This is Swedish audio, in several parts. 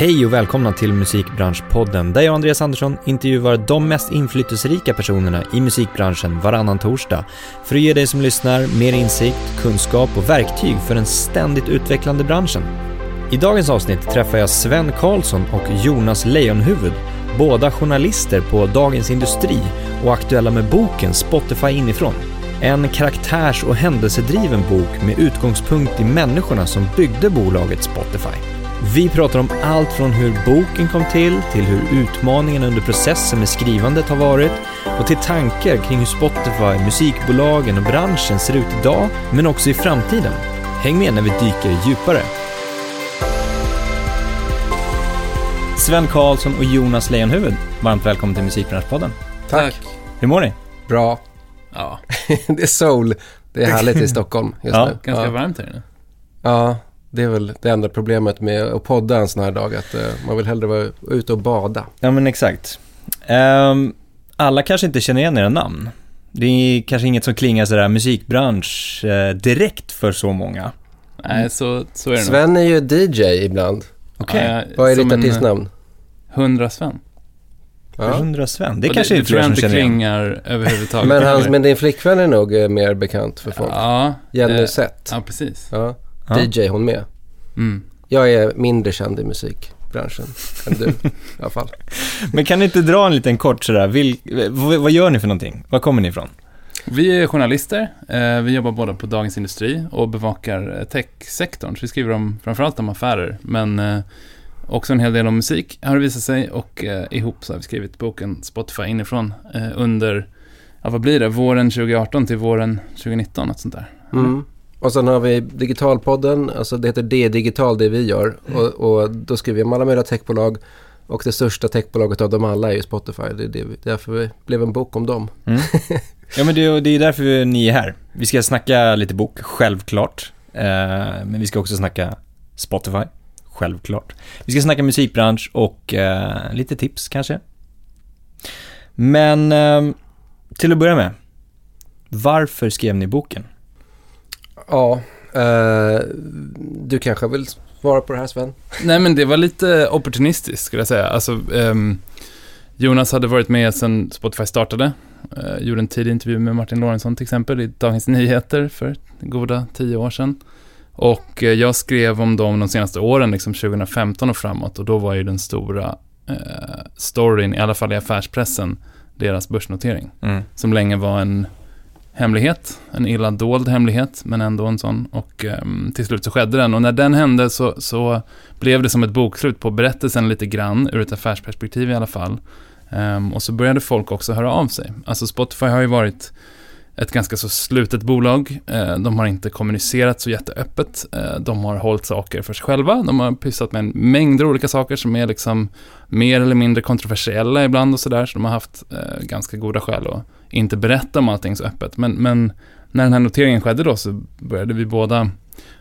Hej och välkomna till Musikbranschpodden där jag och Andreas Andersson intervjuar de mest inflytelserika personerna i musikbranschen varannan torsdag för att ge dig som lyssnar mer insikt, kunskap och verktyg för den ständigt utvecklande branschen. I dagens avsnitt träffar jag Sven Karlsson och Jonas Lejonhuvud, båda journalister på Dagens Industri och aktuella med boken Spotify inifrån. En karaktärs och händelsedriven bok med utgångspunkt i människorna som byggde bolaget Spotify. Vi pratar om allt från hur boken kom till, till hur utmaningen under processen med skrivandet har varit och till tankar kring hur Spotify, musikbolagen och branschen ser ut idag, men också i framtiden. Häng med när vi dyker djupare. Sven Karlsson och Jonas Lejonhuvud, varmt välkommen till Musikbranschpodden. Tack. Hur mår ni? Bra. Ja, det är soul. Det är härligt i Stockholm just Ja, nu. ganska ja. varmt här inne. ja, det är väl det enda problemet med att podda en sån här dag. Att eh, man vill hellre vara ute och bada. Ja men exakt. Ehm, alla kanske inte känner igen era namn. Det är kanske inget som klingar sådär musikbransch eh, direkt för så många. Nej, så, så är det nog. Sven är ju DJ ibland. Okej, Ja, jag- Vad är ditt en, artistnamn? eh, Hundra Sven. Ja. 100 Sven. Det Och kanske det, är det tror fler jag som inte känner igen. klingar överhuvudtaget. Men, hans, men din flickvän är nog eh, mer bekant för folk. Ja. Jenny eh. Ja, precis. Ja. Ja. DJ hon med. Mm. Jag är mindre känd i musikbranschen än du i alla fall. Men kan ni inte dra en liten kort sådär, Vil, vad, gör ni för någonting? Var kommer ni ifrån? Vi är journalister. Eh, vi jobbar båda på Dagens Industri och bevakar eh, techsektorn. Så vi skriver om, framförallt om affärer, men eh, också en hel del om musik har det visat sig. Och eh, ihop så har vi skrivit boken Spotify inifrån eh, under, ja vad blir det, våren 2018 till våren 2019, något sånt där. Mm. Och sen har vi Digitalpodden, alltså det heter D-digital det vi gör. Och, och då skriver vi om alla möjliga techbolag. Och det största techbolaget av dem alla är ju Spotify. Det är det, vi- därför vi blev en bok om dem. Mm. Ja men det, det är därför ni är här. Vi ska snacka lite bok, självklart. Eh, men vi ska också snacka Spotify, självklart. Vi ska snacka musikbransch och eh, lite tips kanske. Men eh, till att börja med, varför skrev ni boken? Ja, eh, du kanske vill svara på det här Sven? Nej, men det var lite opportunistiskt skulle jag säga. Alltså, ehm, Jonas hade varit med sedan Spotify startade. Eh, gjorde en tidig intervju med Martin Lorentzon till exempel i Dagens Nyheter för goda tio år sedan. Och eh, jag skrev om dem de senaste åren, liksom 2015 och framåt. Och då var ju den stora eh, storyn, i alla fall i affärspressen, deras börsnotering. Mm. Som länge var en hemlighet, en illa dold hemlighet, men ändå en sån. Och um, till slut så skedde den. Och när den hände så, så blev det som ett bokslut på berättelsen lite grann, ur ett affärsperspektiv i alla fall. Um, och så började folk också höra av sig. Alltså Spotify har ju varit ett ganska så slutet bolag. Uh, de har inte kommunicerat så jätteöppet. Uh, de har hållit saker för sig själva. De har pysslat med en mängder olika saker som är liksom mer eller mindre kontroversiella ibland och sådär. Så de har haft uh, ganska goda skäl att inte berätta om allting så öppet. Men, men när den här noteringen skedde då så började vi båda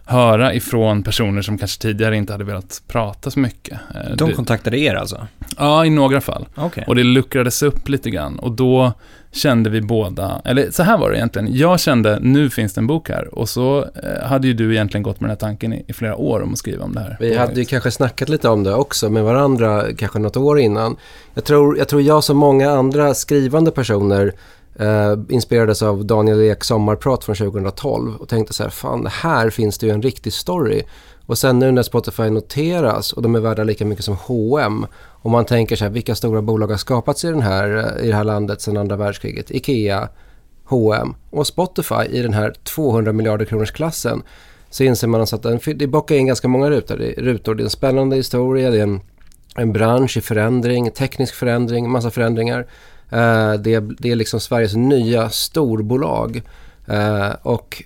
höra ifrån personer som kanske tidigare inte hade velat prata så mycket. Eh, De kontaktade er alltså? ja, i några fall. Okej. Och det luckrades upp lite grann. Och då kände vi båda, eller så här var det egentligen. Jag kände, nu finns det en bok här. Och så eh, hade ju du egentligen gått med den här tanken i, i flera år om att skriva om det här. Vi hade ju kanske snackat lite om det också med varandra kanske något år innan. Jag tror jag, tror jag som många andra skrivande personer eh, inspirerades av Daniel Eks sommarprat från 2012 och tänkte så här, fan här finns det ju en riktig story. Och sen nu när Spotify noteras och de är värda lika mycket som H&M och man tänker så här, vilka stora bolag har skapats i, den här, eh, i det här landet sedan andra världskriget? Ikea, H&M och Spotify i den här 200 miljarder kronors klassen så inser man alltså att den, det bockar in ganska många rutor. Det, rutor. det är en spännande historia, det är en, en bransch i förändring, teknisk förändring, massa förändringar. Eh, det, är- det är liksom Sveriges nya storbolag. Eh, och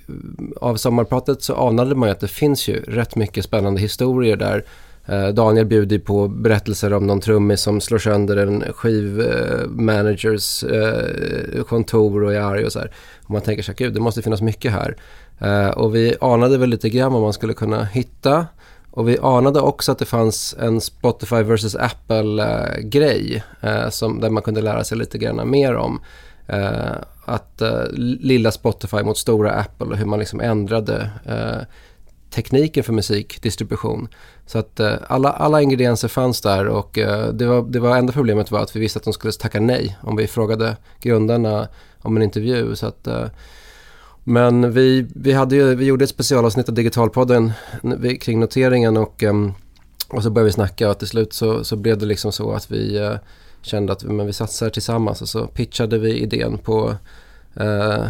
av sommarpratet så anade man ju att det finns ju rätt mycket spännande historier där. Eh, Daniel bjuder på berättelser om någon trummis som slår sönder en skivmanagers eh, eh, kontor och är arg och så här. Och man tänker så här, gud det måste finnas mycket här. Och vi anade väl lite grann vad man skulle kunna hitta. Och vi anade också att det fanns en Spotify vs Apple-grej eh, som där man kunde lära sig lite grann mer om. Eh, att eh, lilla Spotify mot stora Apple och hur man liksom ändrade eh, tekniken för musikdistribution. Så att eh, alla, alla ingredienser fanns där och eh, det, var, det var enda problemet var att vi visste att de skulle tacka nej om vi frågade grundarna om en intervju. Så att, eh, men vi, vi, hade ju, vi gjorde ett specialavsnitt av Digitalpodden kring noteringen och, ehm, och så började vi snacka och till slut så, så blev det liksom så att vi eh, kände att men vi satsar tillsammans och så pitchade vi idén på eh,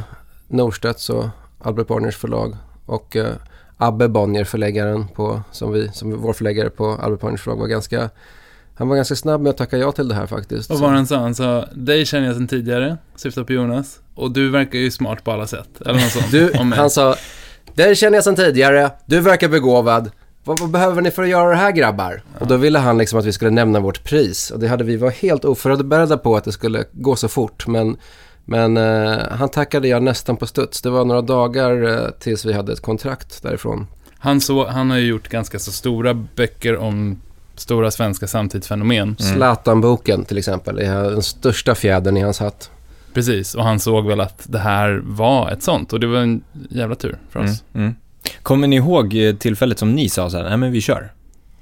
Norstedts och Albert Bonniers förlag och eh, Abbe Bonnier, förläggaren på, som, vi, som vår förläggare på Albert Bonniers förlag var ganska han var ganska snabb med att tacka ja till det här faktiskt. Och vad han sa? Han sa, dig känner jag sedan tidigare, syftar på Jonas. Och du verkar ju smart på alla sätt. Eller något sånt. Du, han sa, det känner jag sedan tidigare, du verkar begåvad. Vad, vad behöver ni för att göra det här grabbar? Och då ville han liksom att vi skulle nämna vårt pris. Och det hade vi var helt oförberedda på att det skulle gå så fort. Men, men eh, han tackade jag nästan på studs. Det var några dagar eh, tills vi hade ett kontrakt därifrån. Han, så, han har ju gjort ganska så stora böcker om stora svenska samtidsfenomen. Mm. Zlatan-boken till exempel är den största fjädern i hans hatt. Precis, och han såg väl att det här var ett sånt. Och det var en jävla tur för Mm. oss. Mm. Kommer ni ihåg eh, tillfället som ni sa så här, nej men vi kör?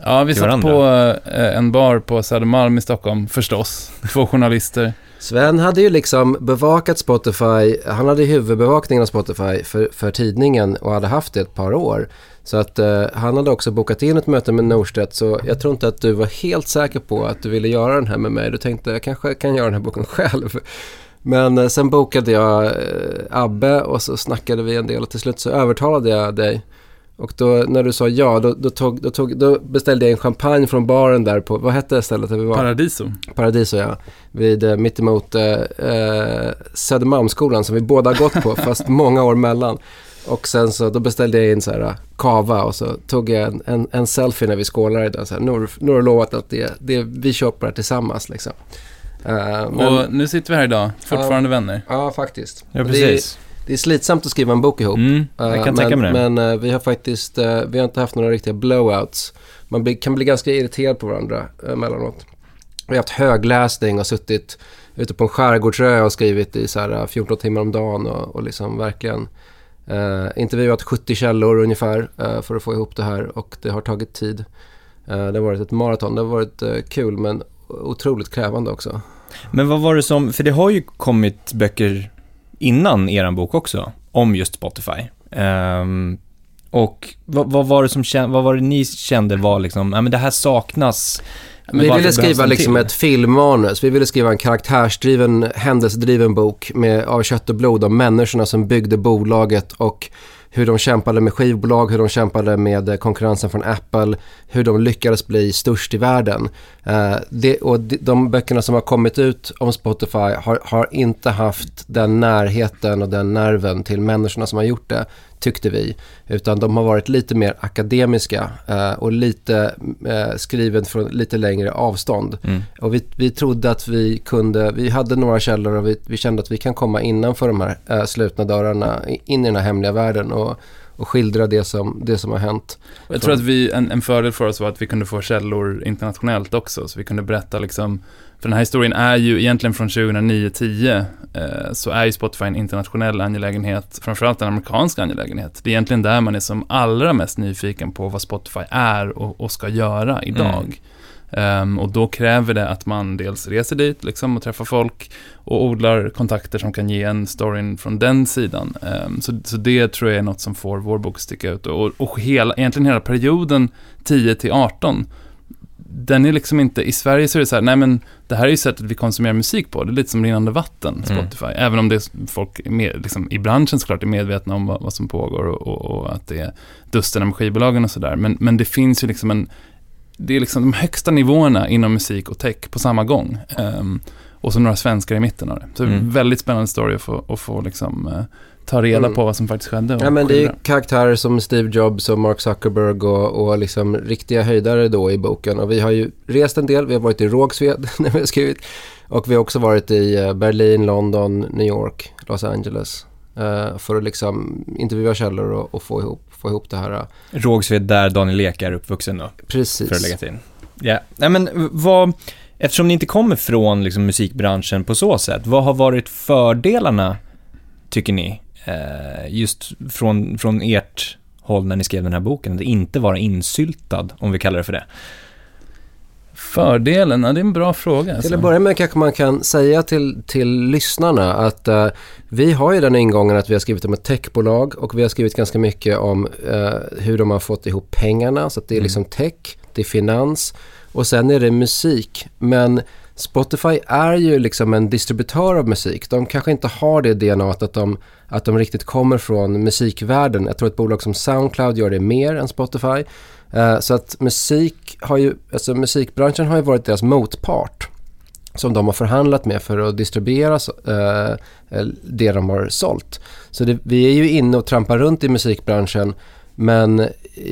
Ja, vi satt varandra. på eh, en bar på Södermalm i Stockholm, förstås. Två journalister. Sven hade ju liksom bevakat Spotify, han hade huvudbevakningen av Spotify för, för tidningen och hade haft det ett par år. Så att eh, han hade också bokat in ett möte med Norstedt så jag tror inte att du var helt säker på att du ville göra den här med mig. Du tänkte jag kanske kan göra den här boken själv. Men eh, sen bokade jag eh, Abbe och så snackade vi en del och till slut så övertalade jag dig. Och då när du sa ja, då, då, tog, då, tog, då beställde jag en champagne från baren där på, vad hette stället där vi var? Paradiso. Paradiso ja, vid eh, mittemot eh, eh, Södermalmsskolan som vi båda har gått på fast många år mellan. Och sen så då beställde jag in så här eh, kava och så tog jag en, en, en selfie när vi skålade idag. Så här, nu, nu har du lovat att det, det, vi på det tillsammans liksom. Eh, men, Och nu sitter vi här idag, fortfarande vänner. ja, faktiskt. Ja, precis. Det, det är slitsamt att skriva en bok ihop. Mm, jag Eh, kan men, tänka mig det. Men vi har faktiskt, vi har inte haft några riktiga blowouts. Man blir, kan bli ganska irriterad på varandra uh, emellanåt. Vi har haft högläsning och suttit ute på en skärgårdsö och skrivit i så här, eh, 14 timmar om dagen och, och liksom verkligen Eh, intervjuat 70 källor ungefär eh, för att få ihop det här och det har tagit tid. Eh, det har varit ett maraton, det har varit eh, kul men otroligt krävande också. Men vad var det som, för det har ju kommit böcker innan eran bok också, om just Spotify. Ehm, och vad, vad var det som vad var det ni kände var liksom, ja men det här saknas. Men vi ville skriva liksom till? ett filmmanus. Vi ville skriva en karaktärsdriven, händelsedriven bok med, av kött och blod om människorna som byggde bolaget och hur de kämpade med skivbolag, hur de kämpade med eh, konkurrensen från Apple, hur de lyckades bli störst i världen. Eh, det, och de, de böckerna som har kommit ut om Spotify har, har inte haft den närheten och den nerven till människorna som har gjort det, tyckte vi. Utan de har varit lite mer akademiska eh, och lite eh, skriven från lite längre avstånd. Mm. Och vi, vi trodde att vi kunde, vi hade några källor och vi, vi kände att vi kan komma innanför de här eh, slutna dörrarna, in i den här hemliga världen och, och skildra det som, det som har hänt. Jag tror att vi, en, en fördel för oss var att vi kunde få källor internationellt också, så vi kunde berätta liksom, för den här historien är ju egentligen från 2009-10, eh, så är ju Spotify en internationell angelägenhet, framförallt en amerikansk angelägenhet. Det är egentligen där man är som allra mest nyfiken på vad Spotify är och, och ska göra idag. Ehm, och då kräver det att man dels reser dit liksom, och träffar folk och odlar kontakter som kan ge en storyn från den sidan. Ehm, så, så det tror jag är något som får vår bok sticka ut. Och, och hela, egentligen hela perioden 10 till 18 den är liksom inte, i Sverige så är det så här, nej men det här är ju sättet vi konsumerar musik på, det är lite som rinnande vatten, Mm. Spotify. Även om det är, folk med, liksom, i branschen såklart är medvetna om vad, vad som pågår och, och, och att det är dusterna med skivbolagen och sådär. Men, men det finns ju liksom en, det är liksom de högsta nivåerna inom musik och tech på samma gång. Ehm, och så några svenskar i mitten av det. Så Mm. väldigt spännande story att få, att få liksom, eh, ta reda Mm. på vad som faktiskt skedde. Ja, men det är karaktärer som Steve Jobs och Mark Zuckerberg och, och liksom riktiga höjdare då i boken. Och vi har ju rest en del, vi har varit i Rågsved när vi har skrivit. Och vi har också varit i eh, Berlin, London, New York, Los Angeles. eh, för att liksom intervjua källor och, och få, ihop, få ihop det här. eh, Rågsved där Daniel Ek är uppvuxen då, Precis. för att lägga till. Ja, nej men vad, eftersom ni inte kommer från liksom, musikbranschen på så sätt, vad har varit fördelarna, tycker ni, just från, från ert håll när ni skrev den här boken? Att inte vara insyltad, om vi kallar det för det. Fördelen? Ja, det är en bra fråga. Alltså. Till att börja med kanske man kan säga till, till lyssnarna att uh, vi har ju den ingången att vi har skrivit om ett techbolag och vi har skrivit ganska mycket om uh, hur de har fått ihop pengarna. Så att det är mm. liksom tech, det är finans och sen är det musik. Men Spotify är ju liksom en distributör av musik. De kanske inte har det DNA att de, att de riktigt kommer från musikvärlden. Jag tror ett bolag som Soundcloud gör det mer än Spotify. Uh, så att musik har ju, alltså musikbranschen har ju varit deras motpart som de har förhandlat med för att distribuera uh, det de har sålt. Så det, vi är ju inne och trampar runt i musikbranschen men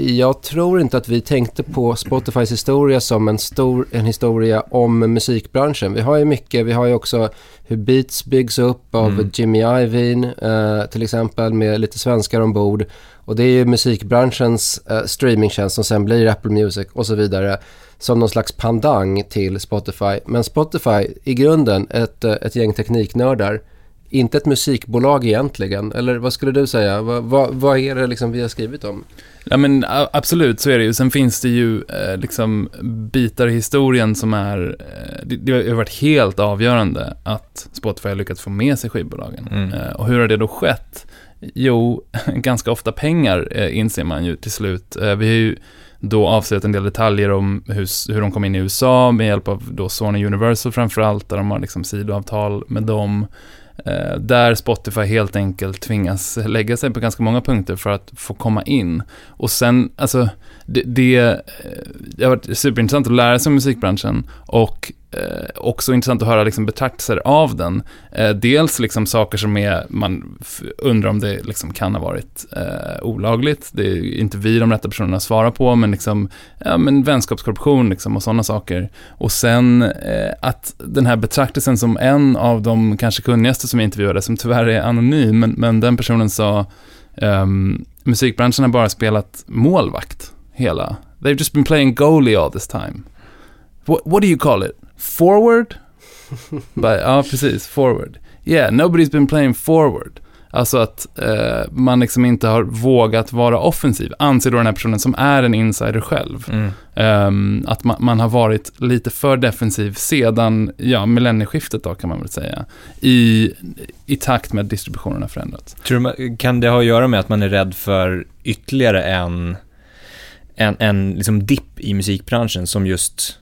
jag tror inte att vi tänkte på Spotifys historia som en, stor, en historia om musikbranschen. Vi har ju mycket, vi har ju också hur Beats byggs upp av mm. Jimmy Iovine eh, till exempel med lite svenskar ombord. Och det är ju musikbranschens eh, streamingtjänst som sen blir Apple Music och så vidare som någon slags pandang till Spotify. Men Spotify i grunden ett, eh, ett gäng tekniknördar inte ett musikbolag egentligen. Eller vad skulle du säga? Vad, vad, vad är det liksom vi har skrivit om? Ja men absolut, så är det ju. Sen finns det ju eh, liksom bitar i historien som är... Eh, det, det, har varit helt avgörande att Spotify har lyckats få med sig skivbolagen. Mm. Eh, och hur har det då skett? Jo, ganska ofta pengar eh, inser man ju till slut. Eh, vi har ju då avslöjat en del detaljer om hur, hur de kom in i USA med hjälp av då Sony Universal framförallt, där de har liksom sidoavtal med dem. Eh, där Spotify helt enkelt tvingas lägga sig på ganska många punkter för att få komma in. Och sen, alltså, det, det, eh, det har varit superintressant att lära sig om musikbranschen och eh, också intressant att höra liksom betraktelser av den. Eh, dels liksom saker som är, man undrar om det liksom kan ha varit eh, olagligt. Det är inte vi de rätta personerna att svara på, men liksom, ja men vänskapskorruption liksom och sådana saker. Och sen eh, att den här betraktelsen som en av de kanske kunnigaste som jag intervjuade, som tyvärr är anonym, men, men den personen sa, um, musikbranschen har bara spelat målvakt hela. They've just been playing goalie all this time. What, what do you call it? Forward? But, ja, precis. Forward. Yeah, nobody's been playing forward. Alltså att eh, man liksom inte har vågat vara offensiv, anser då den här personen som är en insider själv. Mm. Um, att man, man, har varit lite för defensiv sedan, ja, millennieskiftet då kan man väl säga. I, I takt med att distributionen har förändrats. Tror du, kan det ha att göra med att man är rädd för ytterligare en, en, en liksom dipp i musikbranschen som just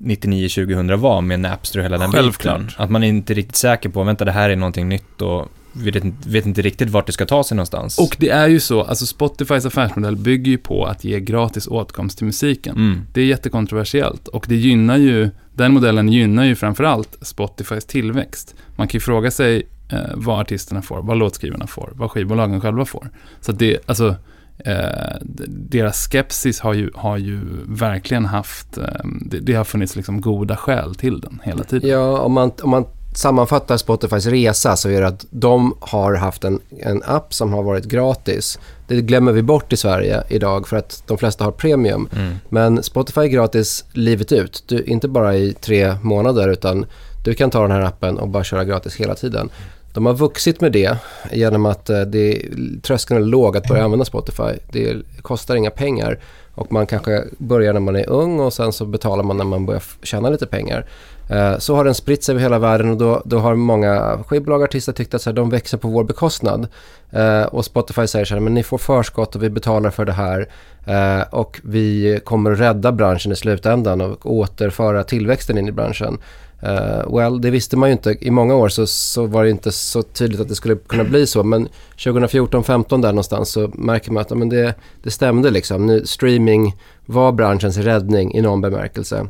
99-2000 var med Napster och hela den Självklart. biten. Att man är inte riktigt säker på, vänta det här är någonting nytt och vet, vet inte riktigt vart det ska ta sig någonstans. Och det är ju så, alltså Spotifys affärsmodell bygger ju på att ge gratis åtkomst till musiken. Mm. Det är jättekontroversiellt och det gynnar ju, den modellen gynnar ju framförallt Spotifys tillväxt. Man kan ju fråga sig eh, vad artisterna får, vad låtskrivarna får, vad skivbolagen själva får. Så det, alltså Eh, deras skepsis har ju, har ju verkligen haft, eh, det, det, har funnits liksom goda skäl till den hela tiden. Ja, om man, om man sammanfattar Spotifys resa så är det att de har haft en, en app som har varit gratis. Det glömmer vi bort i Sverige idag för att de flesta har premium. Mm. Men Spotify är gratis livet ut, du, inte bara i tre månader utan du kan ta den här appen och bara köra gratis hela tiden. De har vuxit med det genom att eh, det, tröskeln är låg att börja använda Spotify. Det kostar inga pengar och man kanske börjar när man är ung och sen så betalar man när man börjar tjäna lite pengar. Eh, så har den spritt sig över hela världen och då, då har många skivbolag och artister tyckt att så här, de växer på vår bekostnad. Eh, och Spotify säger så här, men ni får förskott och vi betalar för det här. Eh, och vi kommer att rädda branschen i slutändan och återföra tillväxten in i branschen. Uh, well, det visste man ju inte. I många år så, så var det inte så tydligt att det skulle kunna bli så. Men 2014-15 där någonstans så märker man att men det, det stämde liksom. Nu, streaming var branschens räddning i någon bemärkelse.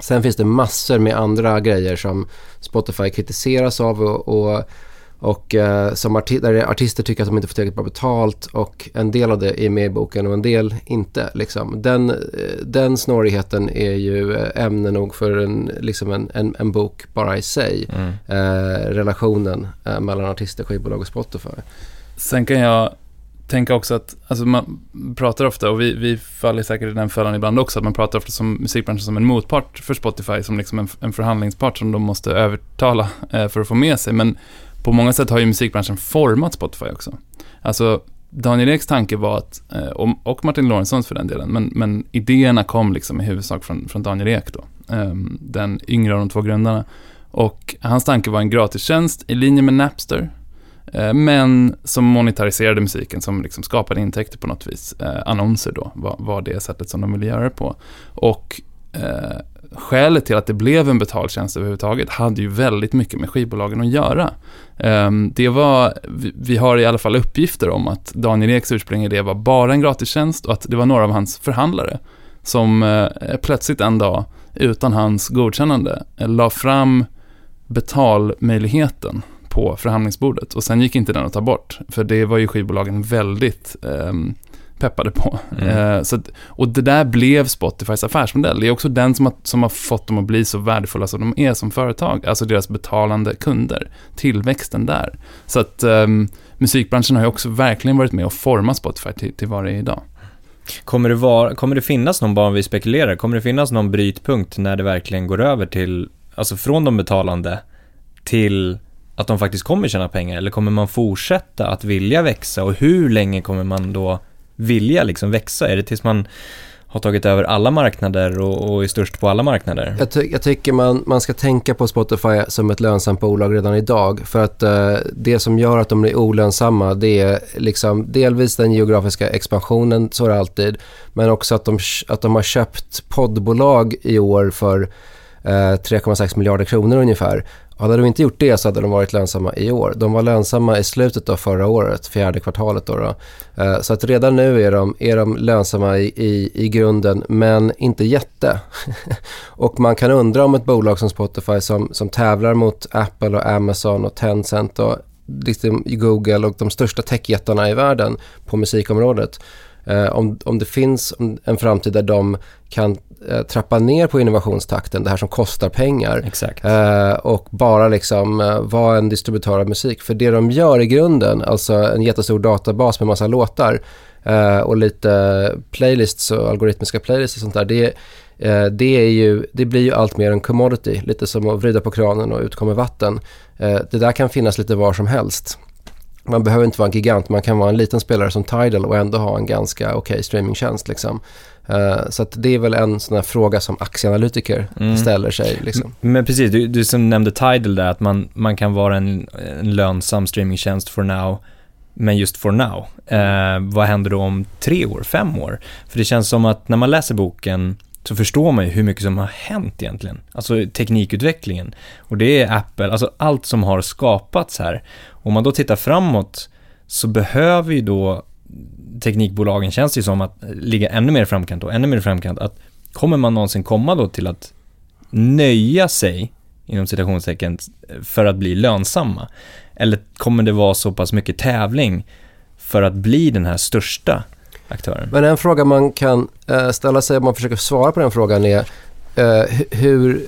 Sen finns det massor med andra grejer som Spotify kritiseras av och, och och eh, som arti där artister tycker att de inte får tillräckligt bra betalt och en del av det är med i boken och en del inte. Liksom. Den, eh, den snårigheten är ju eh, ämne nog för en, liksom en, en, en bok bara i sig. Mm. Eh, relationen eh, mellan artister, skivbolag och Spotify. Sen kan jag tänka också att, alltså man pratar ofta, och vi, vi faller säkert i den fällan ibland också, att man pratar ofta som musikbranschen som en motpart för Spotify, som liksom en, en förhandlingspart som de måste övertala eh, för att få med sig. Men på många sätt har ju musikbranschen format Spotify också. Alltså, Daniel Eks tanke var att, eh, och Martin Lorentzons för den delen, men, men idéerna kom liksom i huvudsak från, från Daniel Ek då, ehm, den yngre av de två grundarna. Och hans tanke var en gratistjänst i linje med Napster, eh, men som monetariserade musiken, som liksom skapade intäkter på något vis. Eh, annonser då, var, var det sättet som de ville göra det på. Och skälet till att det blev en betaltjänst överhuvudtaget hade ju väldigt mycket med skivbolagen att göra. Ehm, det var, vi, har i alla fall uppgifter om att Daniel Eks ursprungliga idé var bara en gratistjänst och att det var några av hans förhandlare som eh, plötsligt en dag, utan hans godkännande, eh, la fram betalmöjligheten på förhandlingsbordet och sen gick inte den att ta bort, för det var ju skivbolagen väldigt eh, peppade på. Mm. Eh, så att, och det där blev Spotifys affärsmodell. Det är också den som har, som har fått dem att bli så värdefulla som de är som företag. Alltså deras betalande kunder. Tillväxten där. Så att eh, musikbranschen har ju också verkligen varit med och format Spotify till, till vad det är idag. Kommer det, vara, kommer det finnas någon, bara vi spekulerar, kommer det finnas någon brytpunkt när det verkligen går över till, alltså från de betalande till att de faktiskt kommer tjäna pengar? Eller kommer man fortsätta att vilja växa och hur länge kommer man då vilja liksom växa? Är det tills man har tagit över alla marknader och, och är störst på alla marknader? Jag, ty jag tycker man, man ska tänka på Spotify som ett lönsamt bolag redan idag. För att eh, det som gör att de blir olönsamma det är liksom delvis den geografiska expansionen, så är det alltid. Men också att de, att de har köpt poddbolag i år för Eh, 3,6 miljarder kronor ungefär. Hade de inte gjort det så hade de varit lönsamma i år. De var lönsamma i slutet av förra året, fjärde kvartalet. Då, då. Eh, så att redan nu är de, är de lönsamma i, i, i grunden, men inte jätte. och man kan undra om ett bolag som Spotify som, som tävlar mot Apple och Amazon och Tencent och liksom Google och de största techjättarna i världen på musikområdet. Eh, om, om det finns en framtid där de kan eh, trappa ner på innovationstakten, det här som kostar pengar. Eh, och bara liksom eh, vara en distributör av musik. För det de gör i grunden, alltså en jättestor databas med massa låtar eh, och lite playlists och algoritmiska playlists och sånt där. Det, eh, det, är ju, det blir ju allt mer en commodity, lite som att vrida på kranen och ut kommer vatten. Det där kan finnas lite var som helst. Man behöver inte vara en gigant, man kan vara en liten spelare som Tidal och ändå ha en ganska okej okay streamingtjänst. Liksom. Uh, så det är väl en sån här fråga som aktieanalytiker mm. ställer sig. Liksom. Men precis, du, du som nämnde Tidal där, att man, man kan vara en, en lönsam streamingtjänst for now, men just for now. Uh, vad händer då om tre år, fem år? För det känns som att när man läser boken så förstår man ju hur mycket som har hänt egentligen. Alltså teknikutvecklingen. Och det är Apple, alltså allt som har skapats här. Om man då tittar framåt så behöver ju då teknikbolagen känns det ju som att ligga ännu mer framkant och ännu mer framkant. Att kommer man någonsin komma då till att nöja sig, inom citationstecken, för att bli lönsamma? Eller kommer det vara så pass mycket tävling för att bli den här största aktören? Men en fråga man kan eh, ställa sig om man försöker svara på den frågan är eh, hur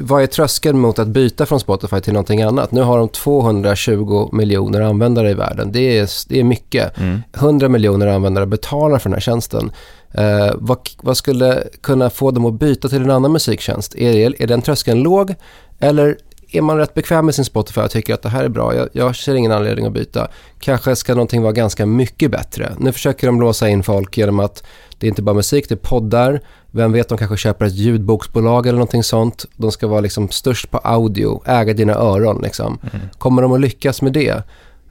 vad är tröskeln mot att byta från Spotify till någonting annat? Nu har de 220 miljoner användare i världen. Det är, det är mycket. Mm. 100 miljoner användare betalar för den här tjänsten. Eh, vad, vad, skulle kunna få dem att byta till en annan musiktjänst? Är, är den tröskeln låg eller är man rätt bekväm med sin Spotify och tycker att det här är bra, jag, jag ser ingen anledning att byta. Kanske ska någonting vara ganska mycket bättre. Nu försöker de låsa in folk genom att det är inte bara musik, det är poddar. Vem vet, de kanske köper ett ljudboksbolag eller någonting sånt. De ska vara liksom störst på audio, äga dina öron liksom. Mm. Kommer de att lyckas med det?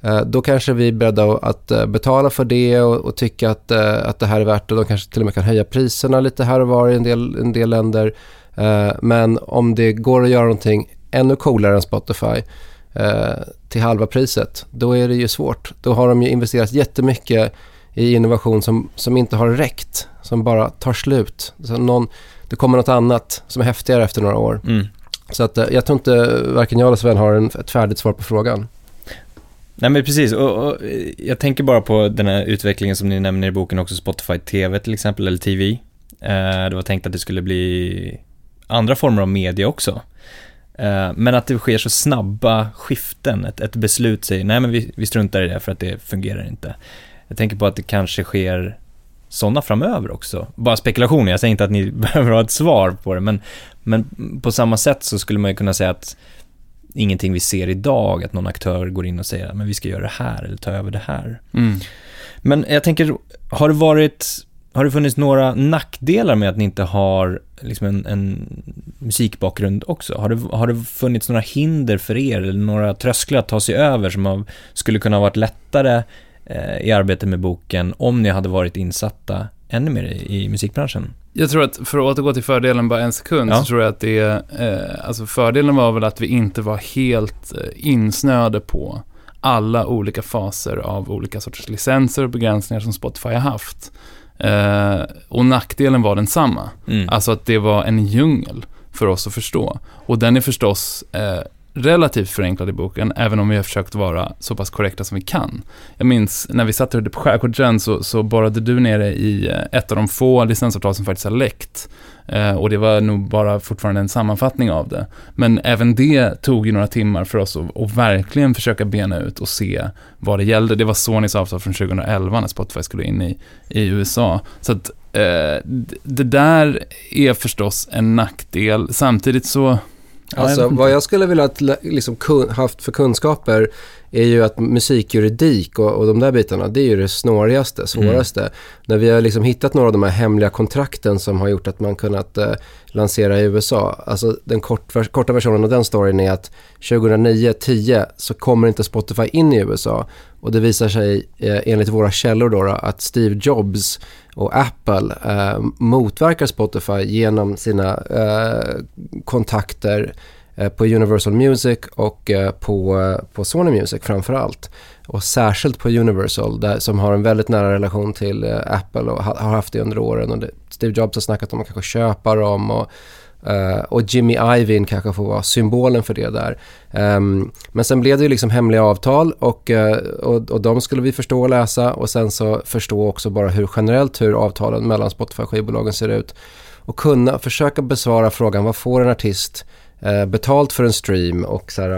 Eh, då kanske vi är beredda att eh, betala för det och, och tycka att, eh, att det här är värt det. De kanske till och med kan höja priserna lite här och var i en del, en del länder. Men om det går att göra någonting ännu coolare än Spotify till halva priset, då är det ju svårt. Då har de ju investerat jättemycket i innovation som, som inte har räckt, som bara tar slut. Så någon, det kommer något annat som är häftigare efter några år. Mm. Så att, eh, jag tror inte varken jag eller Sven har en, ett färdigt svar på frågan. Nej men precis, och, och, jag tänker bara på den här utvecklingen som ni nämner i boken också, Spotify TV till exempel, eller TV. Eh, det var tänkt att det skulle bli andra former av media också. Eh, men att det sker så snabba skiften, ett, ett beslut säger nej men vi, vi struntar i det för att det fungerar inte. Jag tänker på att det kanske sker sådana framöver också. Bara spekulationer, jag säger inte att ni behöver ha ett svar på det, men, men på samma sätt så skulle man ju kunna säga att ingenting vi ser idag, att någon aktör går in och säger att vi ska göra det här eller ta över det här. Mm. Men jag tänker, har det varit, har det funnits några nackdelar med att ni inte har liksom en, en musikbakgrund också? Har det, har det funnits några hinder för er, eller några trösklar att ta sig över som har, skulle kunna ha varit lättare eh, i arbetet med boken om ni hade varit insatta ännu mer i, i musikbranschen? Jag tror att, för att återgå till fördelen bara en sekund, Ja. så tror jag att det, eh, alltså fördelen var väl att vi inte var helt eh, insnöade på alla olika faser av olika sorters licenser och begränsningar som Spotify har haft. Eh, och nackdelen var densamma. Mm. Alltså att det var en djungel för oss att förstå. Och den är förstås eh, relativt förenklad i boken, även om vi har försökt vara så pass korrekta som vi kan. Jag minns när vi satt ute på Skärgårdsön så, så borrade du nere i eh, ett av de få licensavtal som faktiskt har läckt. Eh, och det var nog bara fortfarande en sammanfattning av det. Men även det tog ju några timmar för oss att, att verkligen försöka bena ut och se vad det gällde. Det var Sonys avtal från 2011 när Spotify skulle in i, i USA. Så att eh, det där är förstås en nackdel. Samtidigt så jag Alltså vad jag skulle vilja lä- liksom, haft för kunskaper är ju att musikjuridik och, och de där bitarna, det är ju det snårigaste, svåraste. När vi har liksom hittat några av de här hemliga kontrakten som har gjort att man kunnat eh, lansera i USA. Alltså den kort, korta versionen av den storyn är att 2009-10 så kommer inte Spotify in i USA. Och det visar sig eh, enligt våra källor då, då att Steve Jobs och Apple eh, motverkar Spotify genom sina eh, kontakter Eh, på Universal Music och eh, på, eh, på Sony Music framför allt. Och särskilt på Universal där, som har en väldigt nära relation till Apple och ha, har haft det under åren. Och det, Steve Jobs har snackat om att kanske köpa dem och, och Jimmy Iovine kanske får vara symbolen för det där. Ehm, men sen blev det ju liksom hemliga avtal och, och, och de skulle vi förstå och läsa och sen så förstå också bara hur generellt hur avtalen mellan Spotify-skivbolagen ser ut. Och kunna försöka besvara frågan vad får en artist eh, betalt för en stream och så här,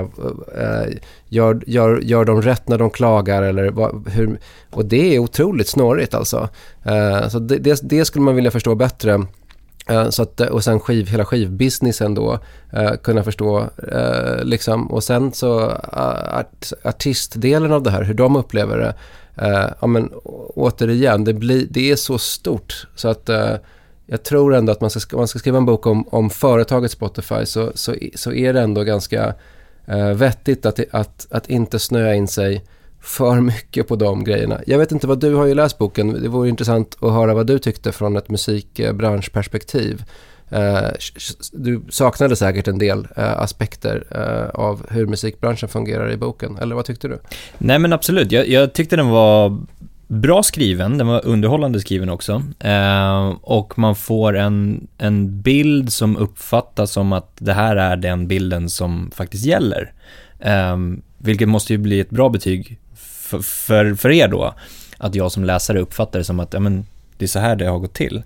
eh, gör, gör, gör de rätt när de klagar eller vad, hur, och det är otroligt snårigt alltså. Eh, så det, det, det skulle man vilja förstå bättre. Eh, så att, och sen skiv, hela skivbusinessen då, eh, kunna förstå. Eh, liksom. Och sen så art, artistdelen av det här, hur de upplever det. Ja, men, återigen, det, blir, det är så stort. Så att jag tror ändå att man ska, om man ska skriva en bok om, om företaget Spotify så, så, så är det ändå ganska eh, vettigt att, att, att inte snöa in sig för mycket på de grejerna. Jag vet inte vad du har ju läst boken. Det vore intressant att höra vad du tyckte från ett musikbranschperspektiv. Eh, Du saknade säkert en del eh, aspekter eh, av hur musikbranschen fungerar i boken, eller vad tyckte du? Nej men absolut, jag, jag tyckte den var bra skriven, den var underhållande skriven också. Eh, och man får en, en bild som uppfattas som att det här är den bilden som faktiskt gäller. Eh, vilket måste ju bli ett bra betyg för, för, för er då. Att jag som läsare uppfattar det som att ja, men, det är så här det har gått till.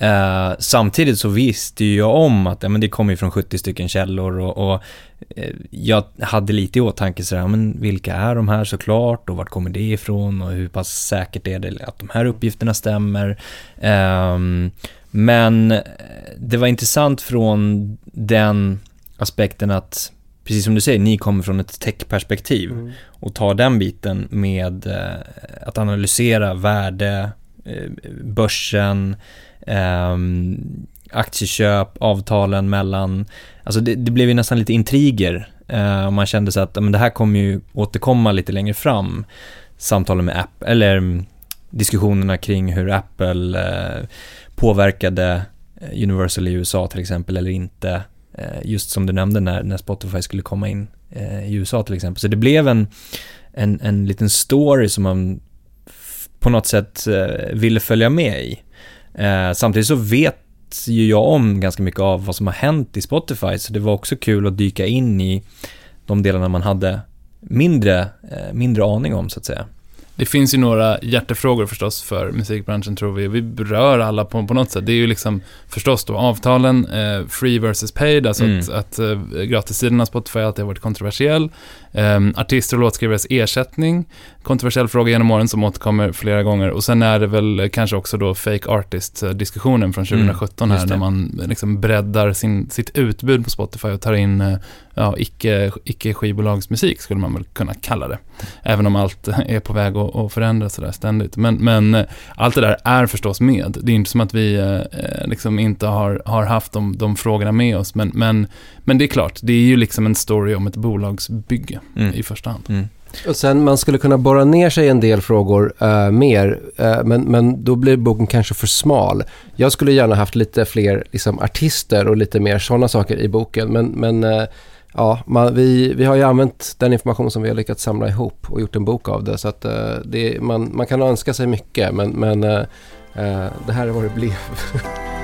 Eh, samtidigt så visste ju jag om att ja, men det kommer ju från 70 stycken källor och, och eh, jag hade lite i åtanke sådär, ja, men vilka är de här såklart och vart kommer det ifrån och hur pass säkert är det att de här uppgifterna stämmer. Ehm, men eh, det var intressant från den aspekten att, precis som du säger, ni kommer från ett techperspektiv och tar den biten med att analysera värde, börsen, eh, aktieköp, avtalen mellan, alltså det, det blev ju nästan lite intriger eh, och man kände så att men det här kommer ju återkomma lite längre fram, samtalen med Apple, eller mm, diskussionerna kring hur Apple eh, påverkade eh, Universal i USA till exempel eller inte, eh, just som du nämnde när, när Spotify skulle komma in eh, i USA till exempel. Så det blev en, en, en liten story som man på något sätt eh, ville följa med i. Eh, samtidigt så vet ju jag om ganska mycket av vad som har hänt i Spotify, så det var också kul att dyka in i de delarna man hade mindre, eh, mindre aning om så att säga. Det finns ju några hjärtefrågor förstås för musikbranschen tror vi. Vi berör alla på, på något sätt. Det är ju liksom förstås då avtalen, eh, free versus paid, alltså Mm. att, att eh, gratissidan av Spotify alltid har varit kontroversiell. Eh, artister och låtskrivares ersättning kontroversiell fråga genom åren som återkommer flera gånger. Och sen är det väl kanske också då fake artist-diskussionen från 2017 Mm, här, där man liksom breddar sin, sitt utbud på Spotify och tar in eh, ja, icke, icke skivbolagsmusik skulle man väl kunna kalla det. Även om allt är på väg att, att förändras sådär ständigt. Men, men eh, allt det där är förstås med. Det är inte som att vi eh, liksom inte har, har haft de, de frågorna med oss. Men, men, men det är klart, det är ju liksom en story om ett bolagsbygge Mm. i första hand. Mm. Och sen man skulle kunna borra ner sig i en del frågor uh, mer, uh, men, men då blir boken kanske för smal. Jag skulle gärna haft lite fler liksom, artister och lite mer sådana saker i boken, men, men uh, ja, man, vi, vi har ju använt den information som vi har lyckats samla ihop och gjort en bok av det, så att det, man, man kan önska sig mycket, men, men det här är vad det blev.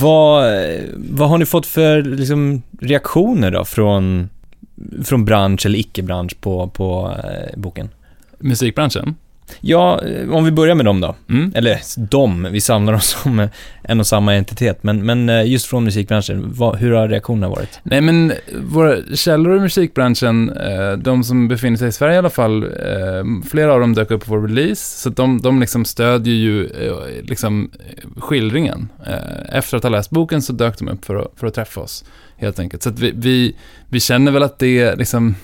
Vad, vad har ni fått för liksom, reaktioner då från, från bransch eller icke-bransch på, på eh, boken? Musikbranschen? Ja, om vi börjar med dem då. Mm. Eller de, vi samlar oss som eh, en och samma entitet. Men, men eh, just från musikbranschen, vad, hur har reaktionerna varit? Nej men våra källor i musikbranschen, eh, de som befinner sig i Sverige i alla fall, flera av dem dök upp på vår release, så de, de liksom stödjer ju liksom skildringen. Efter att ha läst boken så dök de upp för att, för att träffa oss, helt enkelt. Så vi, vi, vi känner väl att det är liksom,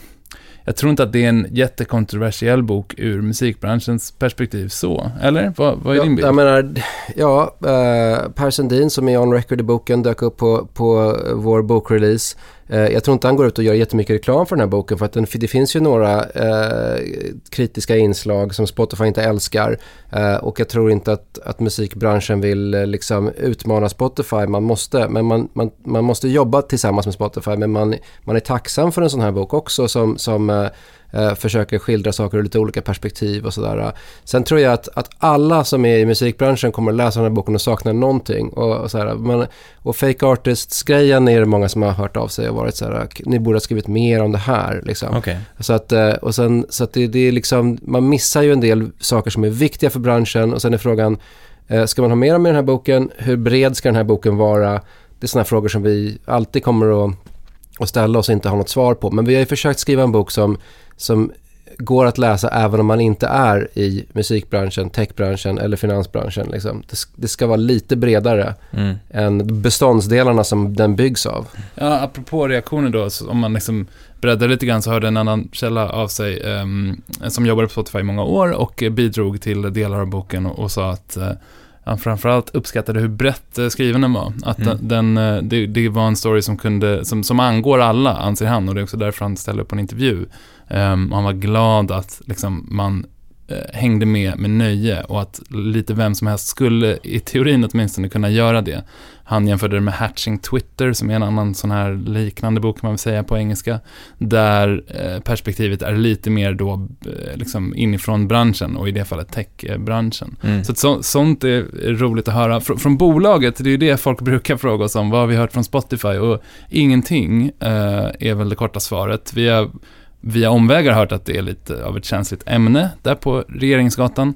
jag tror inte att det är en jättekontroversiell bok ur musikbranschens perspektiv så, eller? Vad, vad är din Ja, bild? jag menar, ja, eh, Per Sundin som är on record i boken dök upp på, på vår bokrelease. Eh, jag tror inte han går ut och gör jättemycket reklam för den här boken för att den, det finns ju några eh, kritiska inslag som Spotify inte älskar. Eh, och jag tror inte att, att musikbranschen vill eh, liksom utmana Spotify. Man måste, men man, man, man måste jobba tillsammans med Spotify men man, man är tacksam för en sån här bok också som, som eh, eh, försöker skildra saker ur lite olika perspektiv och sådär. Sen tror jag att, att alla som är i musikbranschen kommer att läsa den här boken och sakna någonting. Och, och, sådär. Men, och fake artists-grejen är det många som har hört av sig och varit så här, ni borde ha skrivit mer om det här. Liksom. Okej. Så att, eh, och sen, så att det, det är liksom, man missar ju en del saker som är viktiga för branschen och sen är frågan, eh, ska man ha mer med den här boken? Hur bred ska den här boken vara? Det är sådana frågor som vi alltid kommer att, att ställa oss och inte ha något svar på. Men vi har ju försökt skriva en bok som, som går att läsa även om man inte är i musikbranschen, techbranschen eller finansbranschen. Liksom. Det, det ska vara lite bredare Mm. än beståndsdelarna som den byggs av. Ja, apropå reaktioner då, så om man liksom breddar lite grann så hörde en annan källa av sig ehm, som jobbade på Spotify i många år och bidrog till delar av boken och, och sa att eh, han framförallt uppskattade hur brett eh, skriven den var. Att Mm. den, eh, det, det var en story som, kunde, som, som angår alla, anser han, och det är också därför han ställde upp på en intervju. Och han var glad att liksom, man eh, hängde med med nöje och att lite vem som helst skulle, i teorin åtminstone, kunna göra det. Han jämförde det med Hatching Twitter, som är en annan sån här liknande bok kan man väl säga på engelska, där eh, perspektivet är lite mer då eh, liksom inifrån branschen och i det fallet techbranschen. Mm. Så, så sånt är roligt att höra. Fr från bolaget, det är ju det folk brukar fråga oss om, vad har vi hört från Spotify? Och ingenting är väl det korta svaret. Vi har via omvägar hört att det är lite av ett känsligt ämne där på Regeringsgatan,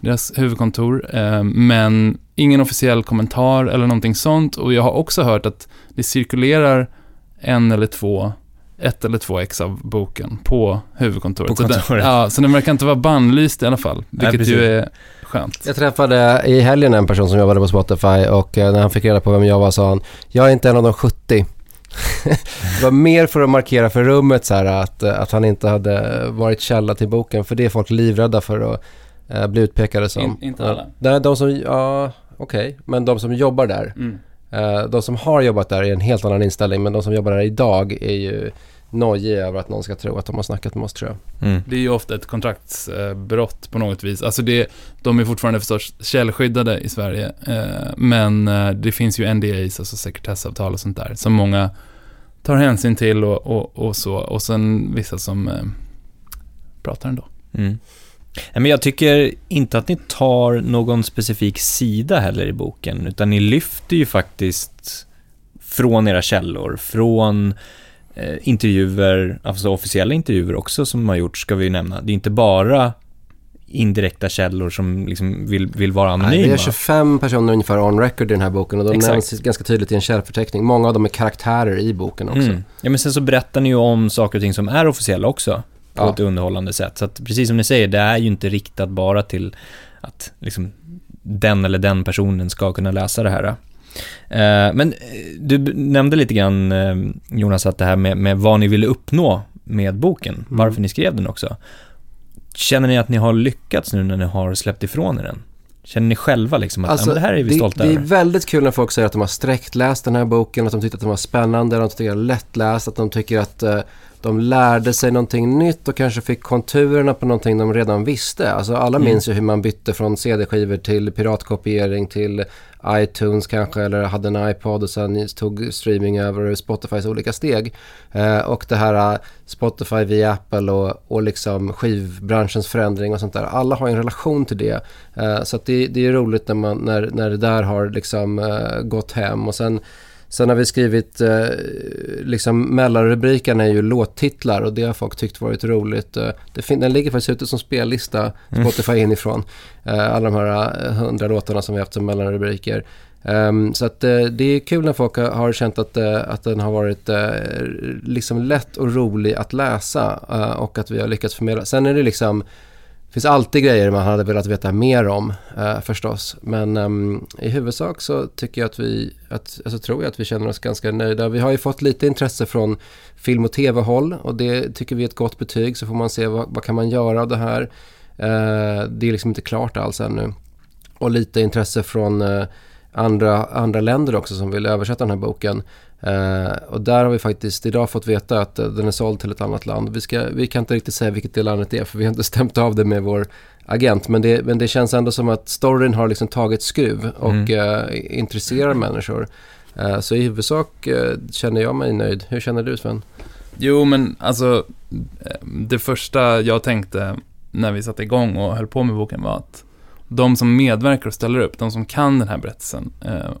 deras huvudkontor. Eh, men ingen officiell kommentar eller någonting sånt. Och jag har också hört att det cirkulerar en eller två, ett eller två ex av boken på huvudkontoret. På Så den, ja, så den verkar inte vara bannlyst i alla fall, vilket precis. ju är skönt. Jag träffade i helgen en person som jobbade på Spotify och eh, när han fick reda på vem jag var sa han, jag är inte en av de 70. det var mer för att markera för rummet så här att, att han inte hade varit källa till boken för det är folk livrädda för att eh, bli utpekade som. In, inte alla. Nej, de som, ja okej, men de som jobbar där, Mm. eh, de som har jobbat där är en helt annan inställning men de som jobbar där idag är ju nojiga över att någon ska tro att de har snackat med oss tror jag. Mm. Det är ju ofta ett kontraktsbrott på något vis. Alltså det, de är fortfarande förstås källskyddade i Sverige. eh, Men eh, det finns ju NDAs, alltså sekretessavtal och sånt där, som många tar hänsyn till och, och, och så. Och sen vissa som eh, pratar ändå. Mm. Men jag tycker inte att ni tar någon specifik sida heller i boken, utan ni lyfter ju faktiskt från era källor, från eh, intervjuer, alltså officiella intervjuer också som har gjorts, ska vi nämna. Det är inte bara indirekta källor som liksom vill, vill vara anonyma. Nej, vi har 25 personer ungefär on record i den här boken och de Exakt. nämns ganska tydligt i en källförteckning. Många av dem är karaktärer i boken också. Mm. Ja, men sen så berättar ni ju om saker och ting som är officiella också. På Ja. ett underhållande sätt. Så att precis som ni säger, det är ju inte riktat bara till att liksom den eller den personen ska kunna läsa det här. Eh, men eh, du nämnde lite grann, eh, Jonas, att det här med, med vad ni ville uppnå med boken, varför ni skrev den också. Känner ni att ni har lyckats nu när ni har släppt ifrån er den? Känner ni själva liksom att ja, men det här är vi Alltså, det, stolta det är över? väldigt kul när folk säger att de har sträckläst den här boken, att de tyckte att den var spännande, att de tycker att den är lättläst, att de tycker att eh, de lärde sig någonting nytt och kanske fick konturerna på någonting de redan visste. Alltså alla Mm. minns ju hur man bytte från CD-skivor till piratkopiering till iTunes kanske eller hade en iPod och sen tog streaming över Spotifys olika steg. Eh, och det här eh, Spotify via Apple och, och liksom skivbranschens förändring och sånt där. Alla har ju en relation till det. Eh, så det, det är roligt när, man, när, när det där har liksom eh, gått hem. Och sen, sen har vi skrivit, eh, liksom mellanrubrikerna är ju låttitlar och det har folk tyckt varit roligt. Eh, det fin- den ligger faktiskt ute som spellista, Spotify inifrån. Eh, alla de här eh, hundra låtarna som vi haft som mellanrubriker. Ehm, så att eh, det är kul när folk har, har känt att, eh, att den har varit eh, liksom lätt och rolig att läsa eh, och att vi har lyckats förmedla. Sen är det liksom, det finns alltid grejer man hade velat veta mer om eh, förstås. Men eh, i huvudsak så tycker jag att vi, att, alltså tror jag att vi känner oss ganska nöjda. Vi har ju fått lite intresse från film och tv-håll och det tycker vi är ett gott betyg. Så får man se vad, vad kan man göra av det här. Eh, det är liksom inte klart alls ännu. Och lite intresse från eh, andra, andra länder också som vill översätta den här boken. Eh, och där har vi faktiskt idag fått veta att eh, den är såld till ett annat land. Vi, ska, vi kan inte riktigt säga vilket det landet är för vi har inte stämt av det med vår agent. Men det, men det känns ändå som att storyn har liksom tagit skruv och eh, intresserar människor. Så i huvudsak känner jag mig nöjd. Hur känner du Sven? Jo, men alltså, det första jag tänkte när vi satte igång och höll på med boken var att de som medverkar och ställer upp, de som kan den här berättelsen,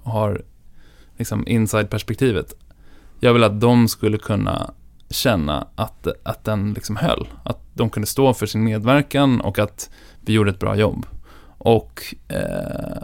har liksom inside-perspektivet. Jag vill att de skulle kunna känna att, att den liksom höll. Att de kunde stå för sin medverkan och att vi gjorde ett bra jobb. Och eh,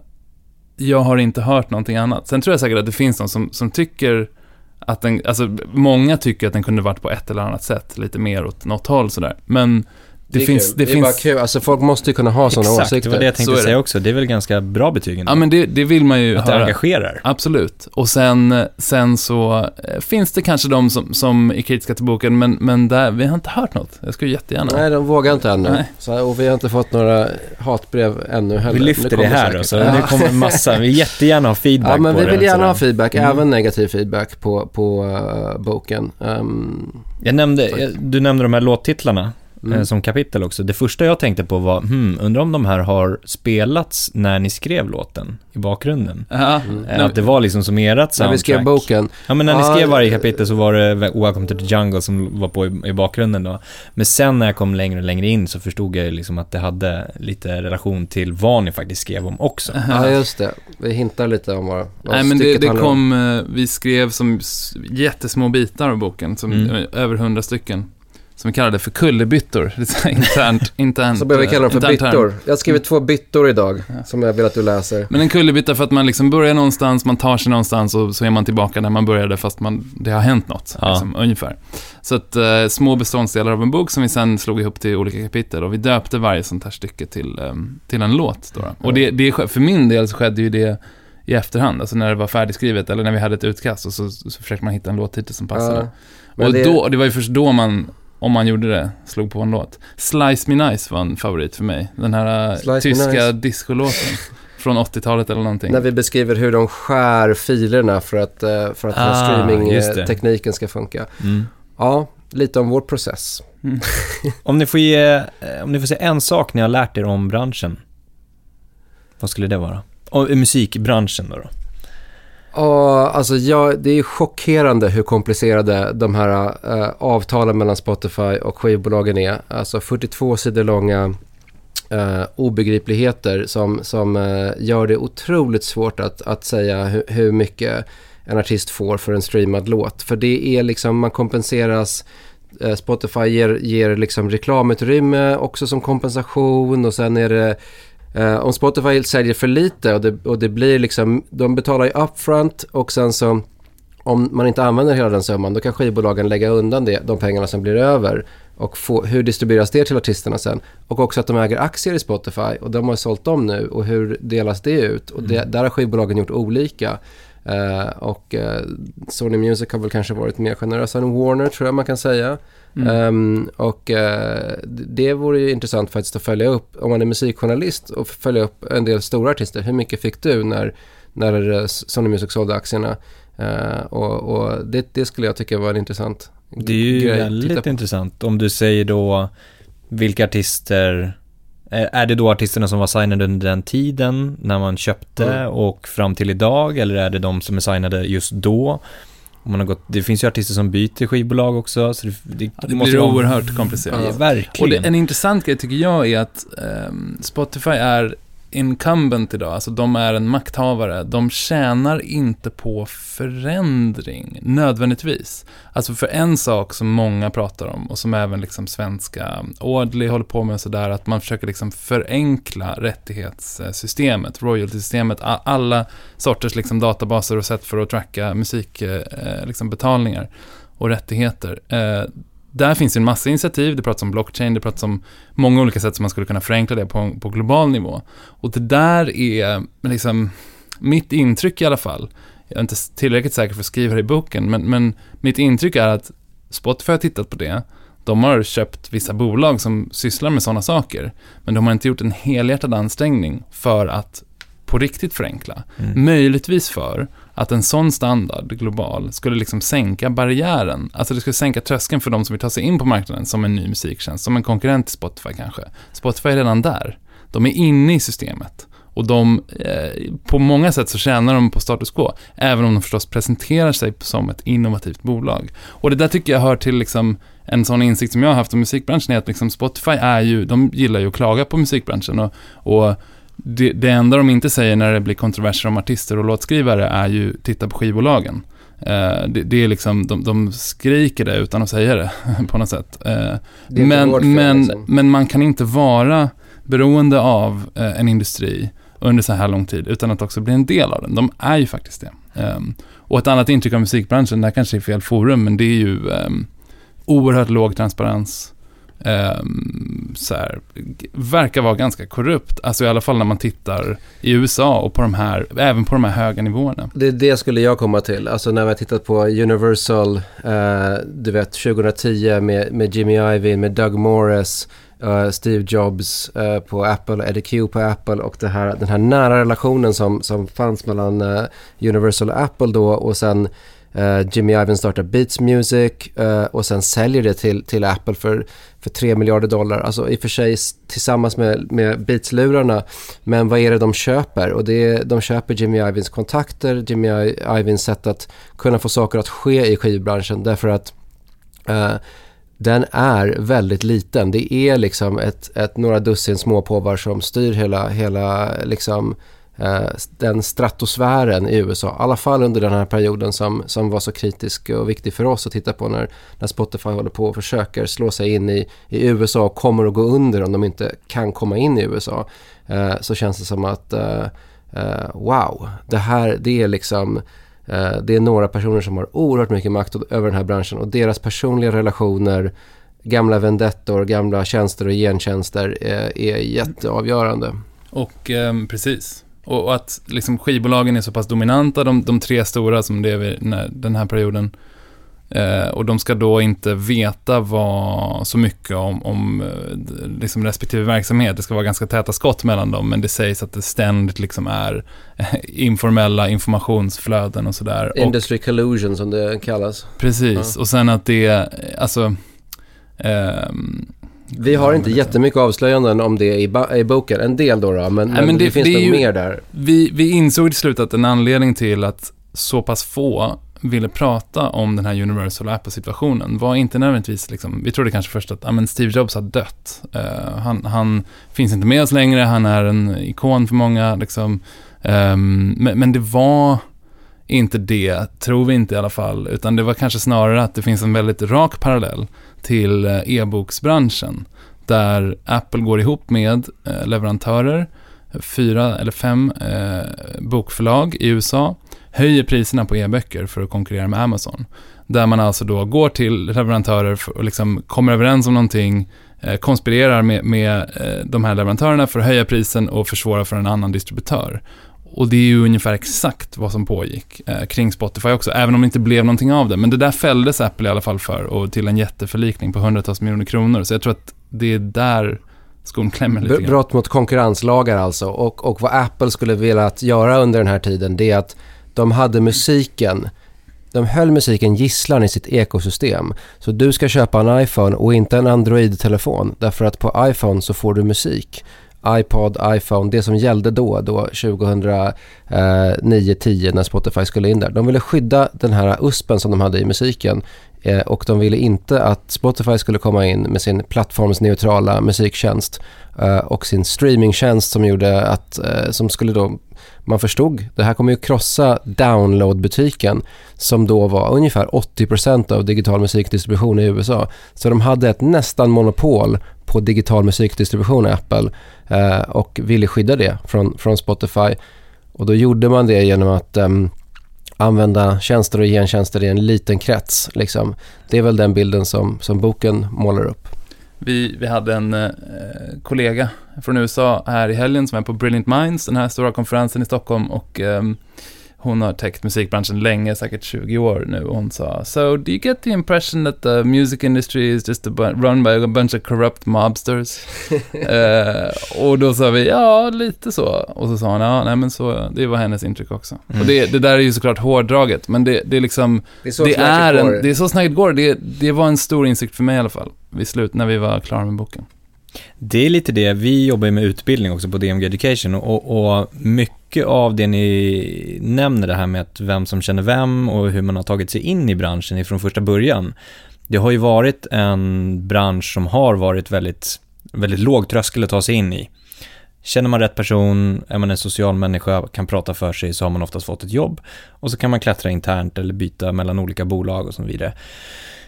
jag har inte hört någonting annat. Sen tror jag säkert att det finns någon som, som tycker att den, alltså många tycker att den kunde varit på ett eller annat sätt, lite mer åt något håll sådär. Men det, är finns, det, det är finns... bara kul. Alltså folk måste ju kunna ha sådana Exakt, åsikter. det var det jag tänkte det. säga också. Det är väl ganska bra betyg ändå. Ja men det, det vill man ju Att det höra. engagerar. Absolut. Och sen, sen så eh, finns det kanske de som, som är kritiska till boken, men, men där, vi har inte hört något. Jag skulle jättegärna. Nej, de vågar inte ännu. Nej. Så, och vi har inte fått några hatbrev ännu heller. Vi lyfter det här säkert. då, så Ja. det kommer massa. Vi vill jättegärna ha feedback Ja, men på vi det. vill gärna ha feedback, Mm. även negativ feedback på, på uh, boken. Ehm, Jag nämnde, jag, du nämnde de här låttitlarna mm. eh, som kapitel också. Det första jag tänkte på var, hmm, undrar om de här har spelats när ni skrev låten i bakgrunden? Ja, Mm. Eh, Att det var liksom som ert När vi soundtrack. skrev boken. Ja, men när ni skrev varje eh, kapitel så var det Welcome to the Jungle som var på i, i bakgrunden då. Men sen när jag kom längre och längre in så förstod jag ju liksom att det hade lite relation till vad ni faktiskt skrev om också. Ja, just det. Vi hintar lite om vad, Nej men det, det kom, eh, vi skrev som jättesmå bitar av boken, som, Mm. eh, över hundra stycken. Som vi kallade för kullerbyttor. Internt, internt. Så börjar vi kalla dem för term. byttor. Jag har skrivit två byttor idag, Ja. som jag vill att du läser. Men en kullerbytta för att man liksom börjar någonstans, man tar sig någonstans och så är man tillbaka där man började fast man, det har hänt något. Ja. Liksom, ungefär. Så att eh, små beståndsdelar av en bok som vi sen slog ihop till olika kapitel och vi döpte varje sånt här stycke till, ehm, till en låt. Då, då. Och det, det, för min del så skedde ju det i efterhand, alltså när det var färdigskrivet eller när vi hade ett utkast och så, så försökte man hitta en låttitel som passade. Ja. Och det- då, det var ju först då man, om man gjorde det, slog på en låt. Slice Me Nice var en favorit för mig. Den här eh, Slice tyska Nice. discolåten. Från 80-talet eller någonting. När vi beskriver hur de skär filerna för att, eh, för att den Ah, streamingtekniken ska funka. Mm. Ja, lite om vår process. Om ni får ge, eh, om ni får säga en sak ni har lärt er om branschen. Vad skulle det vara? Och musikbranschen då? då? Och, alltså jag, det är chockerande hur komplicerade de här äh, avtalen mellan Spotify och skivbolagen är. Alltså 42 sidor långa äh, obegripligheter som, som äh, gör det otroligt svårt att, att säga hur, hur mycket en artist får för en streamad låt. För det är liksom, man kompenseras Spotify ger, ger liksom reklamutrymme också som kompensation och sen är det eh, om Spotify säljer för lite och det, och det blir liksom, de betalar ju upfront och sen så om man inte använder hela den summan då kan skivbolagen lägga undan det, de pengarna som blir över och få, hur distribueras det till artisterna sen? Och också att de äger aktier i Spotify och de har sålt dem nu och hur delas det ut? Och det, mm. där har skivbolagen gjort olika. Uh, och uh, Sony Music har väl kanske varit mer generösa än Warner tror jag man kan säga. Mm. Um, och uh, det vore ju intressant faktiskt att följa upp, om man är musikjournalist och följa upp en del stora artister. Hur mycket fick du när, när Sony Music sålde aktierna? och, och det, det, skulle jag tycka var en intressant Det är ju grej. väldigt intressant. Om du säger då vilka artister är det då artisterna som var signade under den tiden när man köpte mm. och fram till idag eller är det de som är signade just då? Man har gått, det finns ju artister som byter skivbolag också. Så det, det, ja, det måste blir vara, oerhört komplicerat. Ja, verkligen. Och det, en intressant grej tycker jag är att um, Spotify är incumbent idag, alltså de är en makthavare, de tjänar inte på förändring nödvändigtvis. Alltså för en sak som många pratar om och som även liksom svenska Audley håller på med sådär, att man försöker liksom förenkla rättighetssystemet, royalty-systemet, alla sorters liksom databaser och sätt för att tracka musikbetalningar eh, eh, liksom och rättigheter. Eh, där finns en massa initiativ, det pratas om blockchain, det pratas om många olika sätt som man skulle kunna förenkla det på, på global nivå. Och det där är liksom mitt intryck i alla fall. Jag är inte tillräckligt säker för att skriva det i boken, men, men mitt intryck är att Spotify har tittat på det. De har köpt vissa bolag som sysslar med sådana saker, men de har inte gjort en helhjärtad ansträngning för att på riktigt förenkla. Mm. Möjligtvis för att en sån standard, global, skulle liksom sänka barriären. Alltså det skulle sänka tröskeln för de som vill ta sig in på marknaden som en ny musiktjänst, som en konkurrent till Spotify kanske. Spotify är redan där. De är inne i systemet. Och de, eh, på många sätt så tjänar de på status quo, även om de förstås presenterar sig som ett innovativt bolag. Och det där tycker jag hör till liksom en sån insikt som jag har haft om musikbranschen är att liksom Spotify är ju, de gillar ju att klaga på musikbranschen och, och det, det enda de inte säger när det blir kontroverser om artister och låtskrivare är ju titta på skivbolagen. Uh, det, det, är liksom, de, de, skriker det utan att säga det på något sätt. Uh, men, men, liksom. men man kan inte vara beroende av uh, en industri under så här lång tid utan att också bli en del av den. De är ju faktiskt det. Um, och ett annat intryck av musikbranschen, det här kanske är fel forum, men det är ju um, oerhört låg transparens eh, så här, verkar vara ganska korrupt. Alltså i alla fall när man tittar i USA och på de här, även på de här höga nivåerna. Det, det skulle jag komma till. Alltså när vi har tittat på Universal, eh, du vet 2010 med, med Jimmy Iovine, med Doug Morris, eh, Steve Jobs eh, på Apple, Eddie Q på Apple och det här, den här nära relationen som, som fanns mellan eh, Universal och Apple då och sen Eh, Jimmy Ivan startar Beats Music uh, och sen säljer det till, till Apple för, för 3 miljarder dollar. Alltså i och för sig tillsammans med, med Beats-lurarna. Men vad är det de köper? Och det är, de köper Jimmy Ivins kontakter, Jimmy Ivins sätt att kunna få saker att ske i skivbranschen. Därför att uh, den är väldigt liten. Det är liksom ett, ett några dussin småpåvar som styr hela, hela liksom Eh, den stratosfären i USA. I alla fall under den här perioden som, som var så kritisk och viktig för oss att titta på när, när Spotify håller på och försöker slå sig in i, i USA och kommer att gå under om de inte kan komma in i USA. Eh, så känns det som att eh, eh wow, det här det är liksom eh, det är några personer som har oerhört mycket makt över den här branschen och deras personliga relationer gamla vendettor, gamla tjänster och gentjänster är, är jätteavgörande. Och eh, precis, och, att liksom skivbolagen är så pass dominanta, de, de tre stora som det är den här perioden. Eh, och de ska då inte veta vad, så mycket om, om eh, liksom respektive verksamhet. Det ska vara ganska täta skott mellan dem, men det sägs att det ständigt liksom är informella informationsflöden och sådär. Industry och, collusion som det kallas. Precis, ja. och sen att det, alltså, eh, vi har inte jättemycket avslöjanden om det i, i boken. En del då, då men, Nej, men det, det, finns det nog mer där. Vi, vi insåg till slut att en anledning till att så pass få ville prata om den här Universal Apple-situationen var inte nödvändigtvis, liksom, vi trodde kanske först att ja, men Steve Jobs har dött. Uh, han, han, finns inte med oss längre, han är en ikon för många. Liksom. Um, men, men, det var inte det, tror vi inte i alla fall, utan det var kanske snarare att det finns en väldigt rak parallell till eh, e-boksbranschen, där Apple går ihop med eh, leverantörer, fyra eller fem eh, bokförlag i USA, höjer priserna på e-böcker för att konkurrera med Amazon. Där man alltså då går till leverantörer och liksom kommer överens om någonting, konspirerar med, med de här leverantörerna för att höja prisen och försvåra för en annan distributör. Och det är ju ungefär exakt vad som pågick eh, kring Spotify också, även om det inte blev någonting av det. Men det där fälldes Apple i alla fall för, och till en jätteförlikning på hundratals miljoner kronor. Så jag tror att det är där skon klämmer lite grann. Brott mot konkurrenslagar alltså. Och, och vad Apple skulle velat göra under den här tiden, det är att de hade musiken de höll musiken gisslan i sitt ekosystem. Så du ska köpa en iPhone och inte en Android-telefon. Därför att på iPhone så får du musik iPod, iPhone, det som gällde då, då 2009-10 när Spotify skulle in där. De ville skydda den här USPen som de hade i musiken eh, och de ville inte att Spotify skulle komma in med sin plattformsneutrala musiktjänst eh, och sin streamingtjänst som gjorde att, eh, som skulle då man förstod, det här kommer ju krossa downloadbutiken som då var ungefär 80% av digital musikdistribution i USA. Så de hade ett nästan monopol på digital musikdistribution i Apple eh, och ville skydda det från, från Spotify. Och då gjorde man det genom att eh, använda tjänster och gentjänster i en liten krets. Liksom. Det är väl den bilden som, som boken målar upp. Vi, vi hade en eh, kollega från USA här i helgen som är på Brilliant Minds, den här stora konferensen i Stockholm och eh, hon har täckt musikbranschen länge, säkert 20 år nu. Och hon sa So, do you get the impression that the music industry is just a run by a bunch of corrupt mobsters? uh, och då sa vi, ja, lite så. Och så sa hon, ja, nej men så, det var hennes intryck också. Mm. Och det, det där är ju såklart hårdraget, men det, det är liksom, det är så, det är en, det är så snabbt går. Det, det var en stor insikt för mig i alla fall, vid slut, när vi var klara med boken. Det är lite det, vi jobbar med utbildning också på DMG Education och, och, mycket av det ni nämner det här med att vem som känner vem och hur man har tagit sig in i branschen från första början. Det har ju varit en bransch som har varit väldigt, väldigt låg tröskel att ta sig in i. Känner man rätt person, är man en social människa, kan prata för sig så har man oftast fått ett jobb och så kan man klättra internt eller byta mellan olika bolag och så vidare.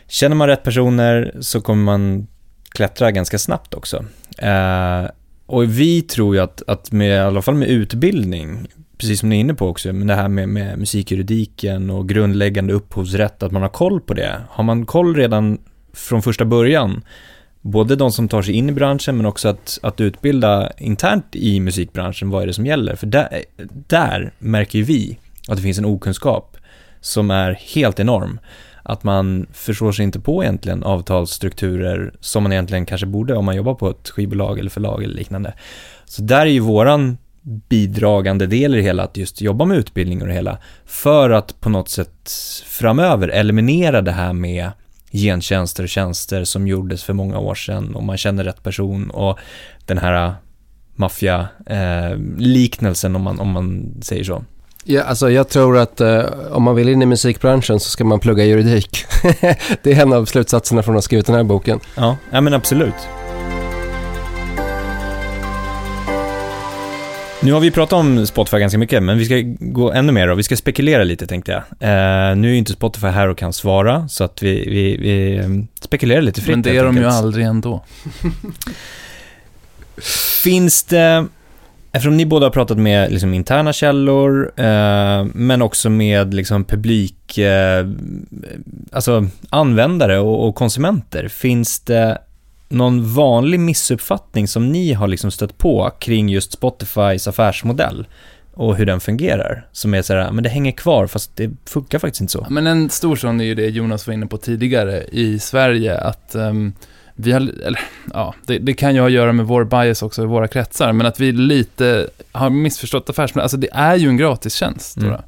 Känner man rätt personer så kommer man klättra ganska snabbt också. Eh, och vi tror ju att, att med, i alla fall med utbildning, precis som ni är inne på också, men det här med, med musikjuridiken och grundläggande upphovsrätt, att man har koll på det. Har man koll redan från första början, både de som tar sig in i branschen men också att, att utbilda internt i musikbranschen, vad är det som gäller? För där, där märker ju vi att det finns en okunskap som är helt enorm att man förstår sig inte på egentligen avtalsstrukturer som man egentligen kanske borde om man jobbar på ett skivbolag eller förlag eller liknande. Så där är ju våran bidragande del i det hela, att just jobba med utbildning och det hela, för att på något sätt framöver eliminera det här med gentjänster och tjänster som gjordes för många år sedan och man känner rätt person och den här maffia-liknelsen eh, eh om, man, om man säger så. Ja, alltså jag tror att eh, om man vill in i musikbranschen så ska man plugga juridik. det är en av slutsatserna från att ha skrivit den här boken. Ja, ja men absolut. Nu har vi pratat om Spotify ganska mycket, men vi ska gå ännu mer då. Vi ska spekulera lite tänkte jag. Uh, nu är ju inte Spotify här och kan svara, så att vi, vi, vi ehm, spekulerar lite fritt. Men det är de ju aldrig ändå. Finns det Eftersom ni båda har pratat med liksom, interna källor, eh, men också med liksom, publik, eh, alltså användare och, och, konsumenter, finns det någon vanlig missuppfattning som ni har liksom stött på kring just Spotifys affärsmodell? och hur den fungerar. Som är så här, ah, men det hänger kvar fast det funkar faktiskt inte så. Men en stor sån är ju det Jonas var inne på tidigare i Sverige, att um, vi har, eller, ja, det, det, kan ju ha att göra med vår bias också i våra kretsar, men att vi lite har missförstått affärsmodellen. Alltså det är ju en gratistjänst, mm.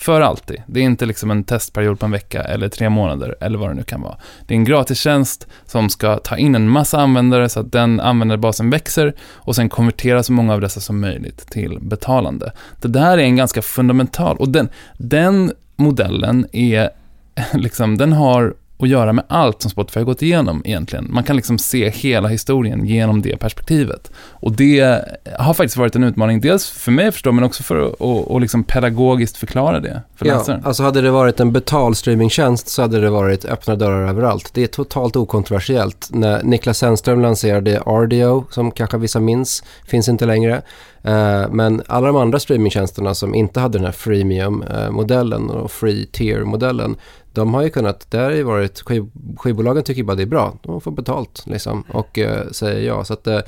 För alltid. Det är inte liksom en testperiod på en vecka eller tre månader eller vad det nu kan vara. Det är en gratistjänst som ska ta in en massa användare så att den användarbasen växer och sen konvertera så många av dessa som möjligt till betalande. Det där är en ganska fundamental, och den, den modellen är liksom, den har att göra med allt som Spotify har gått igenom egentligen. Man kan liksom se hela historien genom det perspektivet. Och det har faktiskt varit en utmaning, dels för mig förstå, men också för att och, och liksom pedagogiskt förklara det för Ja, läsaren. alltså hade det varit en betald streamingtjänst så hade det varit öppna dörrar överallt. Det är totalt okontroversiellt. När Niklas Zennström lanserade RDO, som kanske vissa minns, finns inte längre. Eh, Men alla de andra streamingtjänsterna som inte hade den här freemium-modellen och free tier-modellen, de har ju kunnat, där har ju varit, skiv, skivbolagen tycker bara det är bra, de får betalt liksom och eh, säger ja. Så att eh,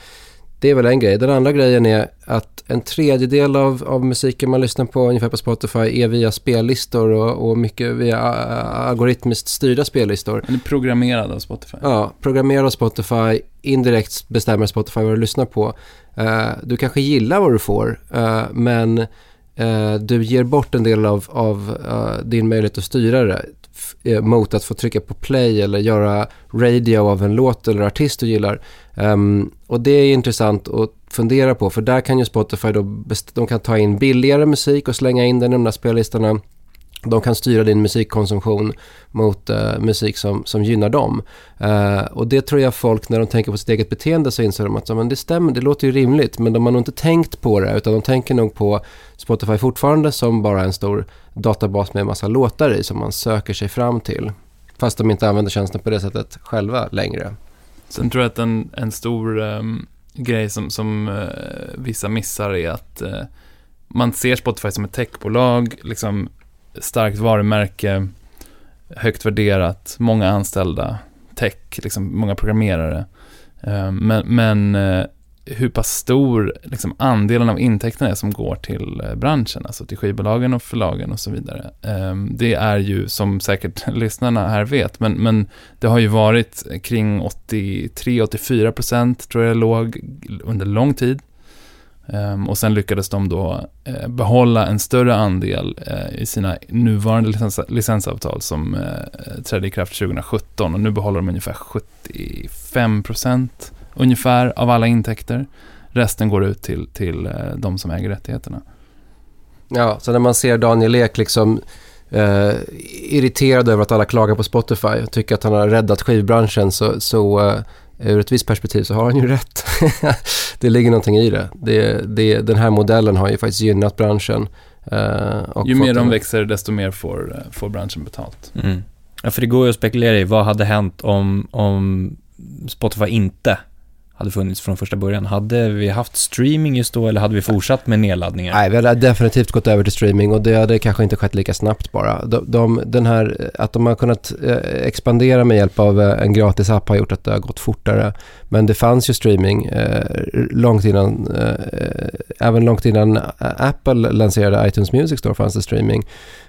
det är väl en grej. Den andra grejen är att en tredjedel av, av musiken man lyssnar på ungefär på Spotify är via spellistor och, och mycket via algoritmiskt styrda spellistor. Den är programmerad av Spotify. Ja, programmerar Spotify, indirekt bestämmer Spotify vad du lyssnar på. Eh, du kanske gillar vad du får, eh, men eh, du ger bort en del av, av din möjlighet att styra det Eh, mot att få trycka på play eller göra radio av en låt eller artist du gillar. Um, och det är intressant att fundera på, för där kan ju Spotify då, de kan ta in billigare musik och slänga in den i de där spellistorna. De kan styra din musikkonsumtion mot uh, musik som, som gynnar dem. Uh, och det tror jag folk, när de tänker på sitt eget beteende så inser de att så, men det stämmer, det låter ju rimligt. Men de har nog inte tänkt på det, utan de tänker nog på Spotify fortfarande som bara en stor databas med en massa låtar i som man söker sig fram till. Fast de inte använder tjänsten på det sättet själva längre. Sen tror jag att en, en stor um, grej som, som uh, vissa missar är att uh, man ser Spotify som ett techbolag, liksom starkt varumärke, högt värderat, många anställda, tech, liksom många programmerare. Uh, men men eh, hur pass stor liksom, andelen av intäkterna är som går till eh, branschen, alltså till skivbolagen och förlagen och så vidare. Ehm, det är ju, som säkert lyssnarna här vet, men, men det har ju varit kring 83-84 procent tror jag låg under lång tid. Ehm, och sen lyckades de då eh, behålla en större andel eh, i sina nuvarande licens licensavtal som trädde i kraft 2017 och nu behåller de ungefär 75 procent ungefär av alla intäkter. Resten går ut till, till eh, de som äger rättigheterna. Ja, så när man ser Daniel Ek liksom eh, irriterad över att alla klagar på Spotify och tycker att han har räddat skivbranschen så, så eh, ur ett visst perspektiv så har han ju rätt. det ligger någonting i det. det, det den här modellen har ju faktiskt gynnat branschen. eh, och Ju mer de växer, desto mer får, eh, får branschen betalt. Mm. Ja, för det går ju att spekulera i vad hade hänt om, om Spotify inte hade funnits från första början. Hade vi haft streaming just då eller hade vi fortsatt med nedladdningar? Nej, vi hade definitivt gått över till streaming och det hade kanske inte skett lika snabbt bara. De, de, den här, att de har kunnat eh, expandera med hjälp av eh, en gratis app har gjort att det har gått fortare. Men det fanns ju streaming eh, långt innan, eh, även långt innan Apple lanserade iTunes Music Store fanns det streaming.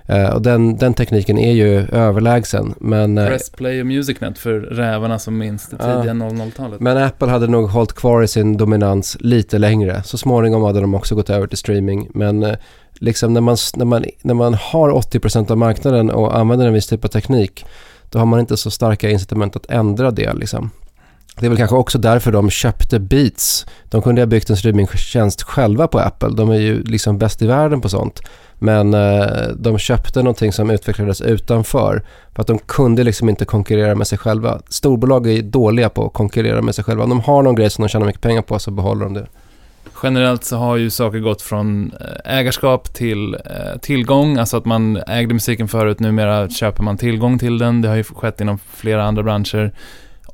Eh, och den, den tekniken är ju överlägsen. Men, eh, Press Play och Musicnet för rävarna som minns det tidiga 00-talet. Men Apple hade nog hållit kvar i sin dominans lite längre. Så småningom hade de också gått över till streaming. Men eh, liksom när man, när man, när man har 80% av marknaden och använder en viss typ av teknik, då har man inte så starka incitament att ändra det. Liksom. Det är väl kanske också därför de köpte Beats. De kunde ha byggt en streamingtjänst själva på Apple. De är ju liksom bäst i världen på sånt. Men eh, de köpte någonting som utvecklades utanför. För att de kunde liksom inte konkurrera med sig själva. Storbolag är dåliga på att konkurrera med sig själva. Om de har någon grej som de tjänar mycket pengar på så behåller de det. Generellt så har ju saker gått från eh, ägarskap till eh, tillgång, alltså att man ägde musiken förut, numera köper man tillgång till den. Det har ju skett inom flera andra branscher.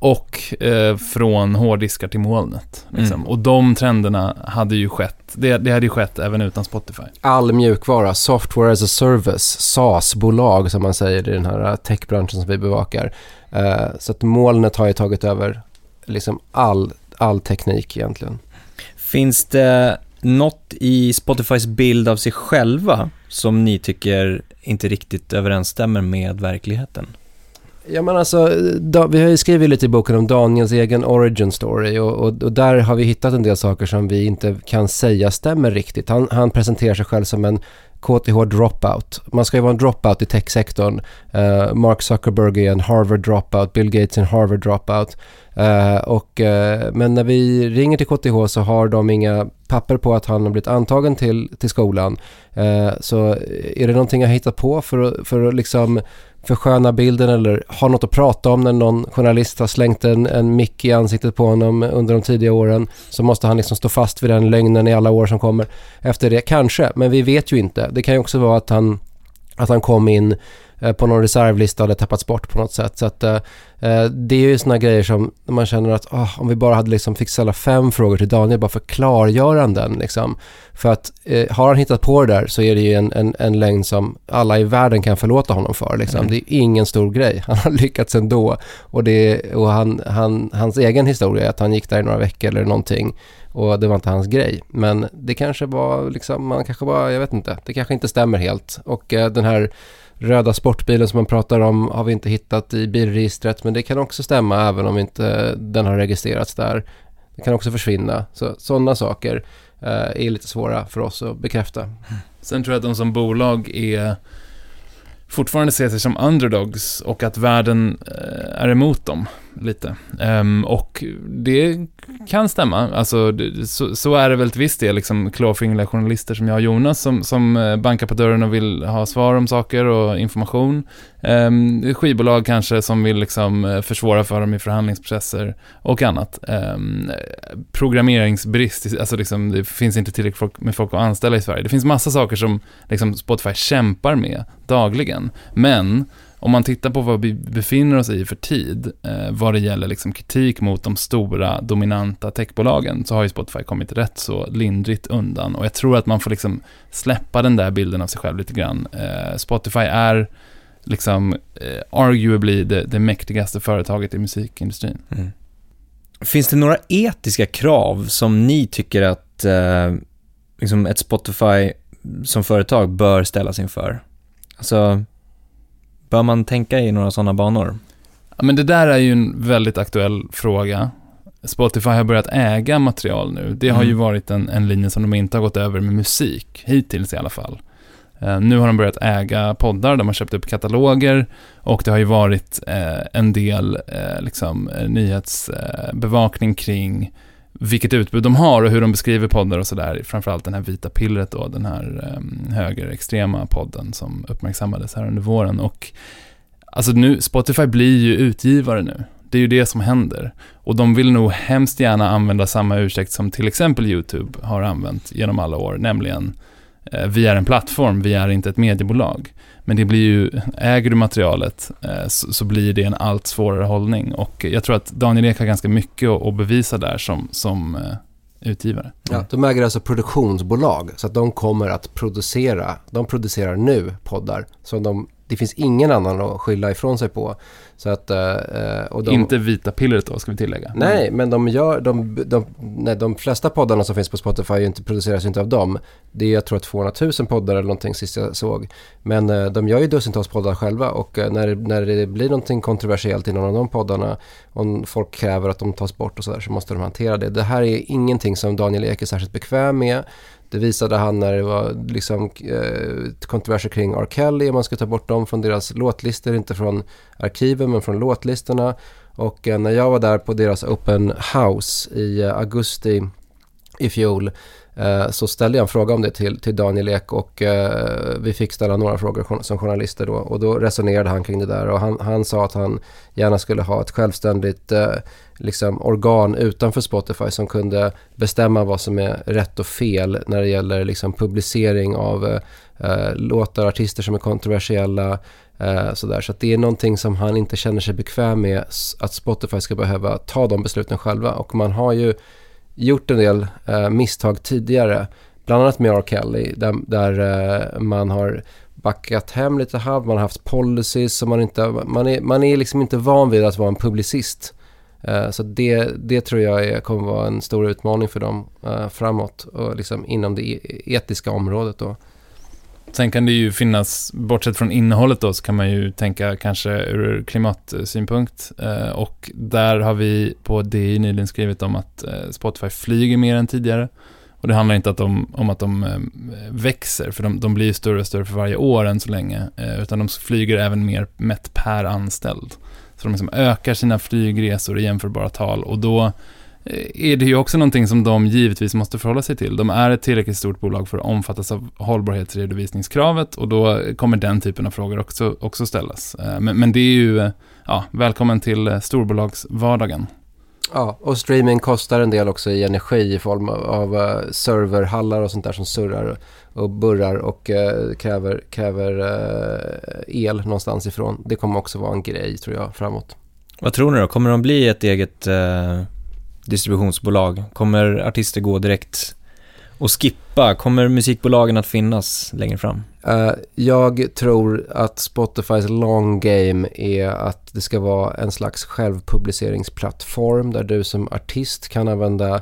Och eh, från hårddiskar till molnet. Liksom. Mm. Och de trenderna hade ju skett, det, det hade ju skett även utan Spotify. All mjukvara, software as a service, SaaS-bolag som man säger i den här eh, techbranschen som vi bevakar. Eh, så att molnet har ju tagit över liksom all, all teknik egentligen. Finns det något i Spotifys bild av sig själva som ni tycker inte riktigt överensstämmer med verkligheten? Ja men alltså, da, vi har ju skrivit lite i boken om Daniels egen origin story och, och, och där har vi hittat en del saker som vi inte kan säga stämmer riktigt. Han, han presenterar sig själv som en KTH dropout. Man ska ju vara en dropout i techsektorn. Uh, Mark Zuckerberg är en Harvard dropout, Bill Gates är en Harvard dropout. Uh, och, uh, men när vi ringer till KTH så har de inga papper på att han har blivit antagen till, till skolan. Så är det någonting jag hittat på för att, för att liksom försköna bilden eller ha något att prata om när någon journalist har slängt en, en mick i ansiktet på honom under de tidiga åren. Så måste han liksom stå fast vid den lögnen i alla år som kommer efter det. Kanske, men vi vet ju inte. Det kan ju också vara att han, att han kom in på någon reservlista och hade tappats bort på något sätt. Så att eh, eh det är ju sådana grejer som man känner att oh, om vi bara hade liksom fick ställa fem frågor till Daniel bara för klargöranden liksom. För att eh, har han hittat på det där så är det ju en, en, en längd som alla i världen kan förlåta honom för liksom. Mm. Det är ingen stor grej. Han har lyckats ändå. Och, det, och han, han, hans egen historia är att han gick där i några veckor eller någonting och det var inte hans grej. Men det kanske var liksom, man kanske bara, jag vet inte, det kanske inte stämmer helt. Och eh, den här röda sportbilen som man pratar om har vi inte hittat i bilregistret men det kan också stämma även om inte den har registrerats där. Den kan också försvinna. Så sådana saker eh, är lite svåra för oss att bekräfta. Sen tror jag att de som bolag är fortfarande ser sig som underdogs och att världen eh, är emot dem lite. Ehm, och det kan stämma. Alltså, så, så, är det väl till viss del, liksom klåfingriga journalister som jag och Jonas som, som eh, bankar på dörren och vill ha svar om saker och information. Um, skivbolag kanske som vill liksom eh, försvåra för dem i förhandlingsprocesser och annat. Um, programmeringsbrist, alltså liksom, det finns inte tillräckligt med folk att anställa i Sverige. Det finns massa saker som liksom Spotify kämpar med dagligen. Men om man tittar på vad vi befinner oss i för tid, eh, vad det gäller liksom kritik mot de stora dominanta techbolagen, så har ju Spotify kommit rätt så lindrigt undan. Och jag tror att man får liksom släppa den där bilden av sig själv lite grann. Eh, Spotify är liksom eh, arguably det, det mäktigaste företaget i musikindustrin. Mm. Finns det några etiska krav som ni tycker att eh, liksom ett Spotify som företag bör ställas inför? Alltså, Bör man tänka i några sådana banor? Ja, men det där är ju en väldigt aktuell fråga. Spotify har börjat äga material nu. Det har mm. ju varit en, en linje som de inte har gått över med musik, hittills i alla fall. Uh, nu har de börjat äga poddar, de har köpt upp kataloger och det har ju varit uh, en del uh, liksom, nyhetsbevakning kring vilket utbud de har och hur de beskriver poddar och sådär. Framförallt den här vita pillret då, den här um, högerextrema podden som uppmärksammades här under våren. Och alltså nu, Spotify blir ju utgivare nu. Det är ju det som händer. Och de vill nog hemskt gärna använda samma ursäkt som till exempel YouTube har använt genom alla år, nämligen eh, vi är en plattform, vi är inte ett mediebolag. Men det blir ju, äger du materialet eh, så, blir det en allt svårare hållning. Och jag tror att Daniel Ek har ganska mycket att, bevisa där som, som eh, utgivare. Ja, de äger alltså produktionsbolag så att de kommer att producera, de producerar nu poddar som de det finns ingen annan att skylla ifrån sig på. Så att, uh, och de, inte vita pillret då, ska vi tillägga. Nej, men de gör, de, de, nej, de flesta poddarna som finns på Spotify inte, produceras inte av dem. Det är jag tror 200 000 poddar eller någonting sist jag såg. Men uh, de gör ju dussintals poddar själva och när, när det blir någonting kontroversiellt i någon av de poddarna, om folk kräver att de tas bort och sådär, så måste de hantera det. Det här är ingenting som Daniel Ek är särskilt bekväm med. Det visade han när det var liksom, eh, kontroverser kring R. Kelly, om man ska ta bort dem från deras låtlistor, inte från arkiven men från låtlistorna. Och eh, när jag var där på deras open house i eh, augusti i fjol Eh, så ställde jag en fråga om det till, till Daniel Ek och eh, vi fick ställa några frågor som journalister då och då resonerade han kring det där och han, han sa att han gärna skulle ha ett självständigt eh, liksom organ utanför Spotify som kunde bestämma vad som är rätt och fel när det gäller liksom publicering av eh, eh låtar, artister som är kontroversiella. Eh, sådär. Så det är någonting som han inte känner sig bekväm med att Spotify ska behöva ta de besluten själva. Och man har ju gjort en del eh, misstag tidigare, bland annat med R. Kelly, där, där eh, man har backat hem lite halv, man har haft policies som man inte, man är, man är liksom inte van vid att vara en publicist. Eh, så det, det tror jag är, kommer vara en stor utmaning för dem eh, framåt och liksom inom det e-, etiska området då. Sen kan det ju finnas, bortsett från innehållet då, så kan man ju tänka kanske ur klimatsynpunkt. Eh, och där har vi på DI nyligen skrivit om att eh, Spotify flyger mer än tidigare. Och det handlar inte att de, om att de eh, växer, för de, de blir större och större för varje år än så länge, utan de flyger även mer mätt per anställd. Så de liksom ökar sina flygresor i jämförbara tal och då är det ju också någonting som de givetvis måste förhålla sig till. De är ett tillräckligt stort bolag för att omfattas av hållbarhetsredovisningskravet och då kommer den typen av frågor också, också ställas. Eh, men, men det är ju, ja, välkommen till storbolagsvardagen. Ja, och streaming kostar en del också i energi i form av, av serverhallar och sånt där som surrar och burrar och kräver, kräver el någonstans ifrån. Det kommer också vara en grej tror jag framåt. Vad tror ni då? Kommer de bli ett eget distributionsbolag? Kommer artister gå direkt och skippa? Kommer musikbolagen att finnas längre fram? Uh, jag tror att Spotifys long game är att det ska vara en slags självpubliceringsplattform där du som artist kan använda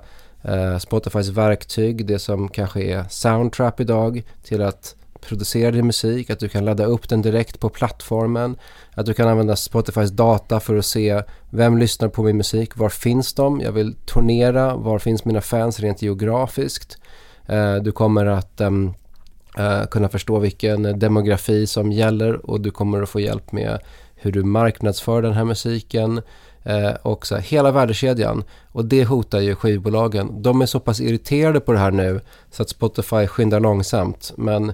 uh, Spotifys verktyg, det som kanske är Soundtrap idag, till att producera din musik, att du kan ladda upp den direkt på plattformen, att du kan använda Spotifys data för att se vem lyssnar på min musik, var finns de, jag vill turnera, var finns mina fans rent geografiskt. Eh, du kommer att um, uh, kunna förstå vilken demografi som gäller och du kommer att få hjälp med hur du marknadsför den här musiken uh, och så här, hela värdekedjan. Och det hotar ju skivbolagen. De är så pass irriterade på det här nu så att Spotify skyndar långsamt. Men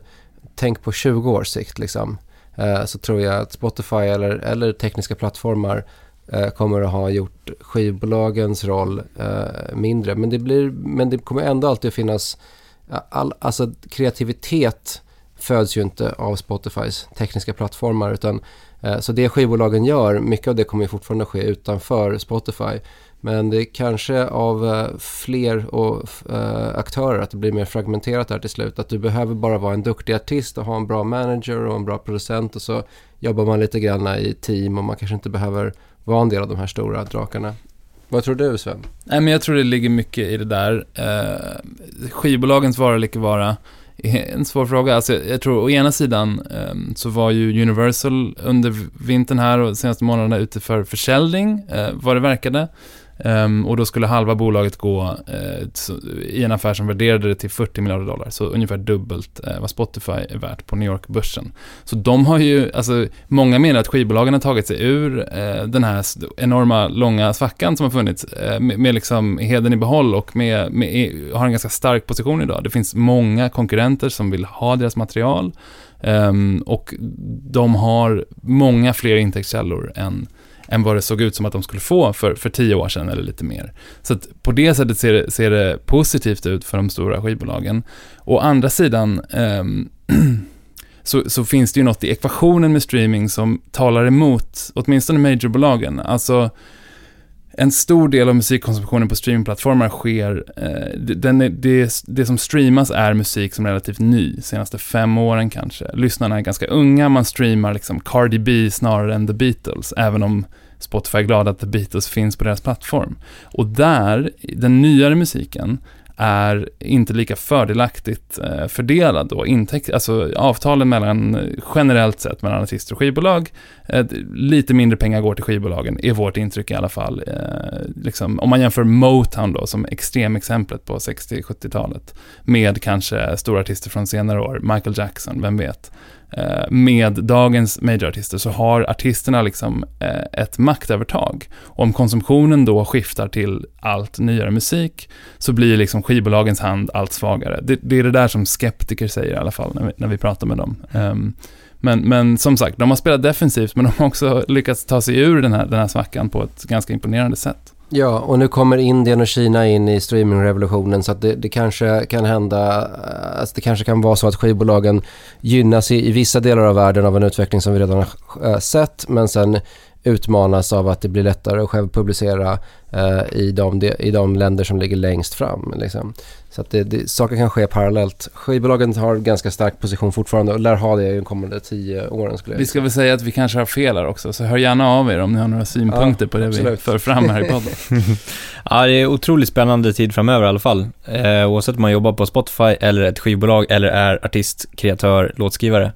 tänk på 20 års sikt liksom. eh, så tror jag att Spotify eller, eller tekniska plattformar eh, kommer att ha gjort skivbolagens roll eh, mindre. Men det, blir, men det kommer ändå alltid att finnas eh, all, alltså kreativitet föds ju inte av Spotifys tekniska plattformar utan eh, så det skivbolagen gör, mycket av det kommer fortfarande ske utanför Spotify. Men det är kanske av eh, fler och, eh, aktörer att det blir mer fragmenterat där till slut. Att du behöver bara vara en duktig artist och ha en bra manager och en bra producent och så jobbar man lite grann i team och man kanske inte behöver vara en del av de här stora drakarna. Vad tror du Sven? Nej, men jag tror det ligger mycket i det där. Eh, skivbolagens vara eller icke vara är en svår fråga. Alltså, jag, jag tror å ena sidan eh, så var ju Universal under vintern här och senaste månaderna ute för försäljning, eh, vad det verkade. Um, och då skulle halva bolaget gå uh, i en affär som värderade det till 40 miljarder dollar. Så ungefär dubbelt uh, vad Spotify är värt på New York-börsen. Så de har ju, alltså många menar att skivbolagen har tagit sig ur uh, den här enorma långa svackan som har funnits med, med liksom heden i behåll och med, med, har en ganska stark position idag. Det finns många konkurrenter som vill ha deras material um, och de har många fler intäktskällor än än vad det såg ut som att de skulle få för, för tio år sedan eller lite mer. Så att på det sättet ser det, ser det positivt ut för de stora skivbolagen. Å andra sidan eh, så, så, finns det ju något i ekvationen med streaming som talar emot åtminstone majorbolagen. Alltså en stor del av musikkonsumtionen på streamingplattformar sker, eh, den är, det, det som streamas är musik som är relativt ny, senaste fem åren kanske. Lyssnarna är ganska unga, man streamar liksom Cardi B snarare än The Beatles, även om Spotify är glada att The Beatles finns på deras plattform. Och där, den nyare musiken, är inte lika fördelaktigt eh, fördelad då. Intäkt, alltså avtalen mellan, eh, generellt sett mellan artister och skivbolag, eh, lite mindre pengar går till skivbolagen, är vårt intryck i alla fall. Liksom, om man jämför Motown då, som extremexemplet på 60-70-talet, med kanske stora artister från senare år, Michael Jackson, vem vet. Eh, med dagens majorartister så har artisterna liksom eh, ett maktövertag. Och om konsumtionen då skiftar till allt nyare musik så blir liksom skivbolagens hand allt svagare. Det, det är det där som skeptiker säger i alla fall när vi, när vi pratar med dem. Um, men, men som sagt, de har spelat defensivt men de har också lyckats ta sig ur den här, den här svackan på ett ganska imponerande sätt. Ja, och nu kommer Indien och Kina in i streamingrevolutionen så att det, det, kanske kan hända, eh, alltså det kanske kan vara så att skivbolagen gynnas i, i vissa delar av världen av en utveckling som vi redan har eh, sett men sen utmanas av att det blir lättare att själv publicera eh, i, de, i de länder som ligger längst fram. Liksom. Så att det, det, saker kan ske parallellt. Skivbolagen har ganska stark position fortfarande och lär ha det i de kommande tio åren. Skulle jag vi ska väl säga att vi kanske har fel här också, så hör gärna av er om ni har några synpunkter ja, på det absolut. vi för fram här i podden. ja, det är otroligt spännande tid framöver i alla fall. Eh, oavsett om man jobbar på Spotify eller ett skivbolag eller är artist, kreatör, låtskrivare.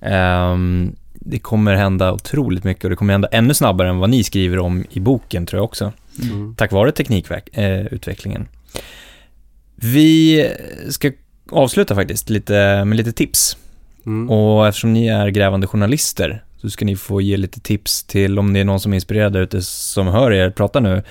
Eh, det kommer hända otroligt mycket och det kommer hända ännu snabbare än vad ni skriver om i boken tror jag också. Mm. Tack vare teknikutvecklingen. Eh, vi ska avsluta faktiskt lite, med lite tips. Mm. Och eftersom ni är grävande journalister så ska ni få ge lite tips till om det är någon som är inspirerad ute som hör er prata nu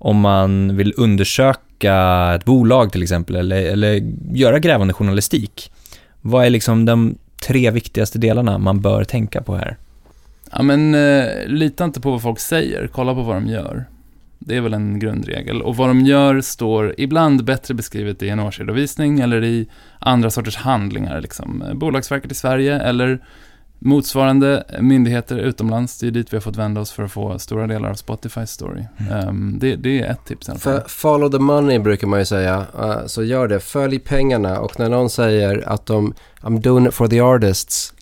om man vill undersöka ett bolag till exempel eller, eller göra grävande journalistik. Vad är liksom de tre viktigaste delarna man bör tänka på här? Ja, men eh, lita inte på vad folk säger, kolla på vad de gör. Det är väl en grundregel. Och vad de gör står ibland bättre beskrivet i en årsredovisning eller i andra sorters handlingar. Liksom. Eh, bolagsverket i Sverige eller motsvarande myndigheter utomlands. Det är dit vi har fått vända oss för att få stora delar av Spotifys story. Mm. Um, det, det, är ett tips i alla fall. Follow the money brukar man ju säga. Uh, så gör det. Följ pengarna. Och när någon säger att de I'm doing it for the artists.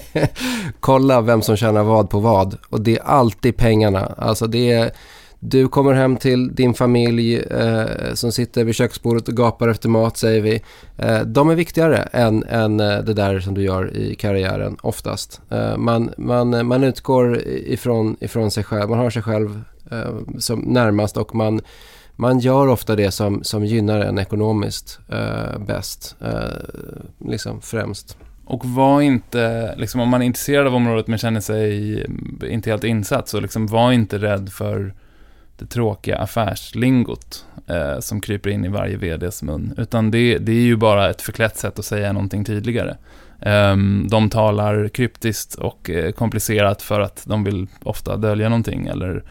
Kolla vem som tjänar vad på vad. Och det är alltid pengarna. Alltså det är du kommer hem till din familj eh, som sitter vid köksbordet och gapar efter mat säger vi. Eh, de är viktigare än, än eh, det där som du gör i karriären oftast. Eh, man, man, man utgår ifrån, ifrån sig själv, man har sig själv eh, som närmast och man, man gör ofta det som, som gynnar en ekonomiskt eh, bäst, eh, liksom främst. Och var inte, liksom, om man är intresserad av området men känner sig inte helt insatt, så liksom, var inte rädd för det tråkiga affärslingot eh, som kryper in i varje VDs mun. Utan det, det är ju bara ett förklätt sätt att säga någonting tydligare. Eh, de talar kryptiskt och eh, komplicerat för att de vill ofta dölja någonting eller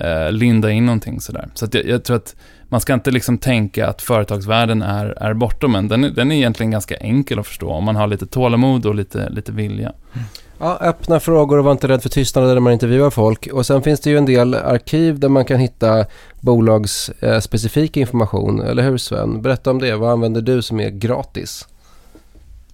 eh, linda in någonting sådär. Så jag, jag, tror att man ska inte liksom tänka att företagsvärlden är, är bortom en. Den, den är egentligen ganska enkel att förstå om man har lite tålamod och lite, lite vilja. Mm. Ja, öppna frågor och var inte rädd för tystnader när man intervjuar folk. Och sen finns det ju en del arkiv där man kan hitta bolagsspecifik eh, information. Eller hur Sven? Berätta om det. Vad använder du som är gratis?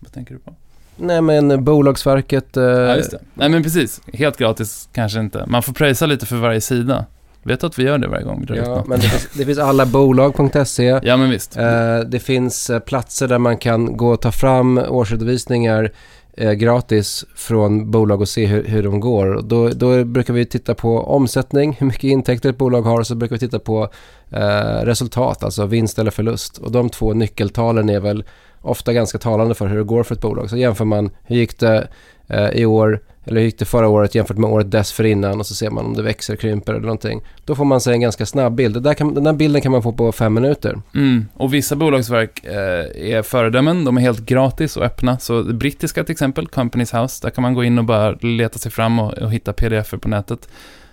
Vad tänker du på? Nej men Bolagsverket... Eh... Ja, just det. Nej men precis. Helt gratis kanske inte. Man får pröjsa lite för varje sida. Vet du att vi gör det varje gång vi drar Ja, ut men det finns, det finns allabolag.se. Ja, men visst. Eh, det finns eh, platser där man kan gå och ta fram årsredovisningar eh, gratis från bolag och se hur, hur de går. Då, då brukar vi titta på omsättning, hur mycket intäkter ett bolag har, och så brukar vi titta på eh, resultat, alltså vinst eller förlust. Och de två nyckeltalen är väl ofta ganska talande för hur det går för ett bolag. Så jämför man, hur gick det eh, i år eller hur gick det förra året jämfört med året dessförinnan och så ser man om det växer, krymper eller någonting. Då får man sig en ganska snabb bild. Där kan, den där bilden kan man få på fem minuter. Mm. Och vissa bolagsverk eh, är föredömen, de är helt gratis och öppna. Så det brittiska till exempel, Companies House, där kan man gå in och bara leta sig fram och, och hitta pdf på nätet.